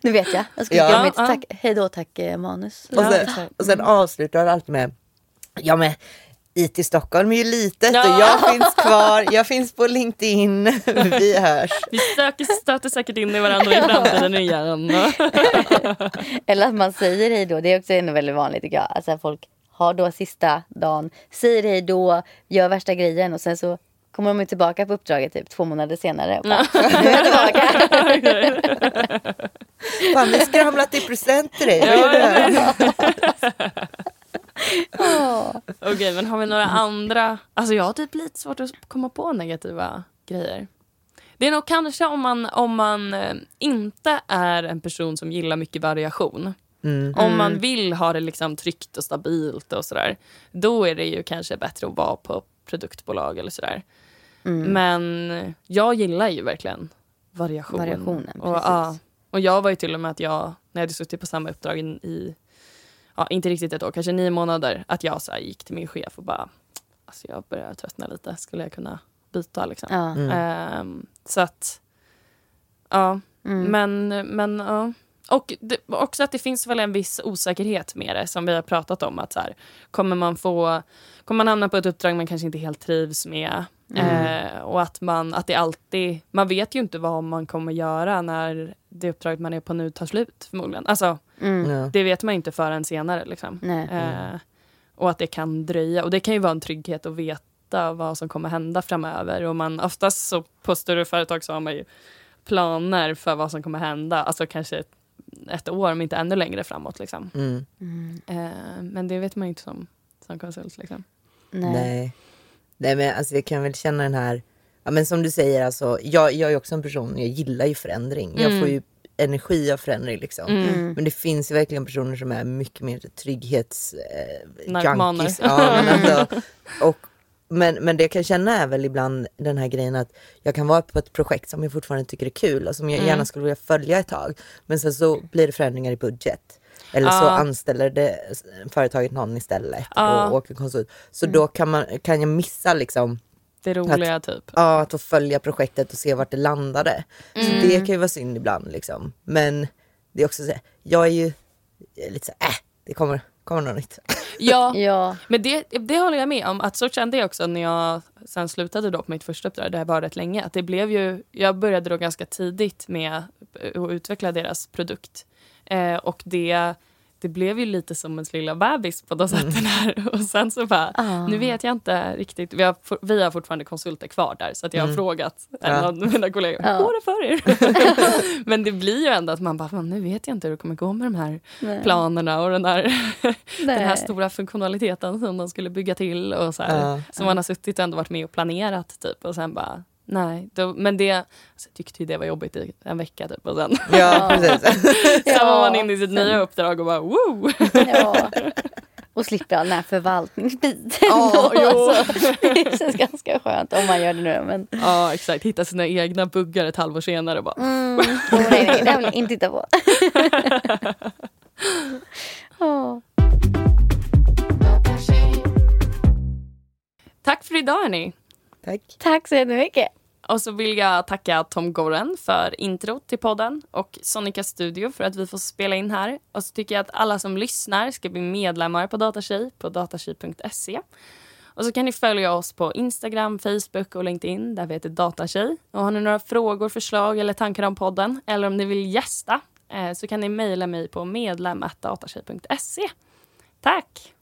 nu vet jag. Jag ska Ja. skriva mitt Ja. tack. Hej då tack eh, manus. Och sen, och sen avslutar alltid med, ja men IT Stockholm är ju litet Ja. och jag finns kvar, jag finns på LinkedIn, vi hörs. Vi söker, stöter säkert in i varandra i framtiden igen. Eller att man säger hej då. Det är också väldigt vanligt tycker jag. Alltså folk har då sista dagen, säger hej då, gör värsta grejen och sen så kommer de ju tillbaka på uppdraget typ två månader senare. Och bara, nu är jag tillbaka. Fan, vi skramlat i present till dig. Okej, okay, men har vi några andra? Alltså jag har typ lite svårt att komma på negativa grejer. Det är nog kanske om man, om man eh, inte är en person som gillar mycket variation. Mm. Om man mm. vill ha det liksom tryggt och stabilt och sådär. Då är det ju kanske bättre att vara på produktbolag eller sådär. Mm. Men jag gillar ju verkligen variation. Variationen, och, ja, och jag var ju till och med att jag, när jag hade suttit på samma uppdrag i, ja, inte riktigt ett år, kanske nio månader, att jag så gick till min chef och bara, alltså jag börjar tröttna lite, skulle jag kunna byta liksom. Ja. Mm. Um, så att, ja, mm. men, men ja. Och det, också att det finns väl en viss osäkerhet med det som vi har pratat om. Att så här, kommer man få, kommer man hamna på ett uppdrag man kanske inte helt trivs med? Mm. Eh, och att man, att det alltid, man vet ju inte vad man kommer göra när det uppdraget man är på nu tar slut förmodligen. Alltså, mm. det vet man inte förrän senare liksom. Eh, och att det kan dröja. Och det kan ju vara en trygghet att veta vad som kommer hända framöver. Och man, oftast så på större företag så har man ju planer för vad som kommer hända. Alltså kanske ett år, om inte ännu längre framåt. Liksom. Mm. Mm. Eh, men det vet man ju inte som, som konsult. Liksom. Nej. Nej. Nej men alltså jag kan väl känna den här, ja men som du säger alltså, jag, jag är också en person, jag gillar ju förändring. Mm. Jag får ju energi av förändring liksom. Mm. mm. Men det finns ju verkligen personer som är mycket mer trygghets... Eh. Ja, men, alltså, och, men, men det jag kan känna är väl ibland den här grejen att jag kan vara på ett projekt som jag fortfarande tycker är kul och som jag mm. gärna skulle vilja följa ett tag. Men sen så blir det förändringar i budget. Eller så anställer det företaget någon istället och åker konsult. Så mm. då kan, man, kan jag missa liksom det roliga att, typ. Ja, att få följa projektet och se vart det landade. Mm. Så det kan ju vara synd ibland liksom. Men det är också så jag är ju lite så äh, det kommer, kommer något nytt. Ja, ja. men det, det håller jag med om. Att så kände jag också när jag sen slutade då på mitt första uppdrag, där jag var rätt länge. Att det blev ju, jag började då ganska tidigt med att utveckla deras produkt. Eh, och det, det blev ju lite som ens lilla bebis på något mm. sätt. Här. Och sen så bara, ah. nu vet jag inte riktigt. Vi har, vi har fortfarande konsulter kvar där så att jag har mm. frågat en ja. av mina kollegor, hur går det för er? Men det blir ju ändå att man bara, nu vet jag inte hur det kommer gå med de här Nej. planerna och den här, den här stora funktionaliteten som de skulle bygga till. Och så här, ja. Som man har suttit och ändå varit med och planerat typ och sen bara Nej, då, men det, alltså, jag tyckte ju det var jobbigt i en vecka typ och sen, ja, precis. sen var man inne i sitt nya uppdrag och bara woo! Ja. Och slipper all den här förvaltningsbiten. Ja, alltså, det känns ganska skönt om man gör det nu. Men... Ja exakt, hitta sina egna buggar ett halvår senare och bara... Mm. Oh, nej, nej, det vill jag inte titta på. oh. Tack för idag hörni. Tack. Tack så jättemycket. Och så vill jag tacka Tom Goren för intro till podden och Sonica Studio för att vi får spela in här. Och så tycker jag att alla som lyssnar ska bli medlemmar på Datatjej på datatjej.se. Och så kan ni följa oss på Instagram, Facebook och LinkedIn där vi heter Datatjej. Och har ni några frågor, förslag eller tankar om podden eller om ni vill gästa eh, så kan ni mejla mig på medlem.datatjej.se. Tack!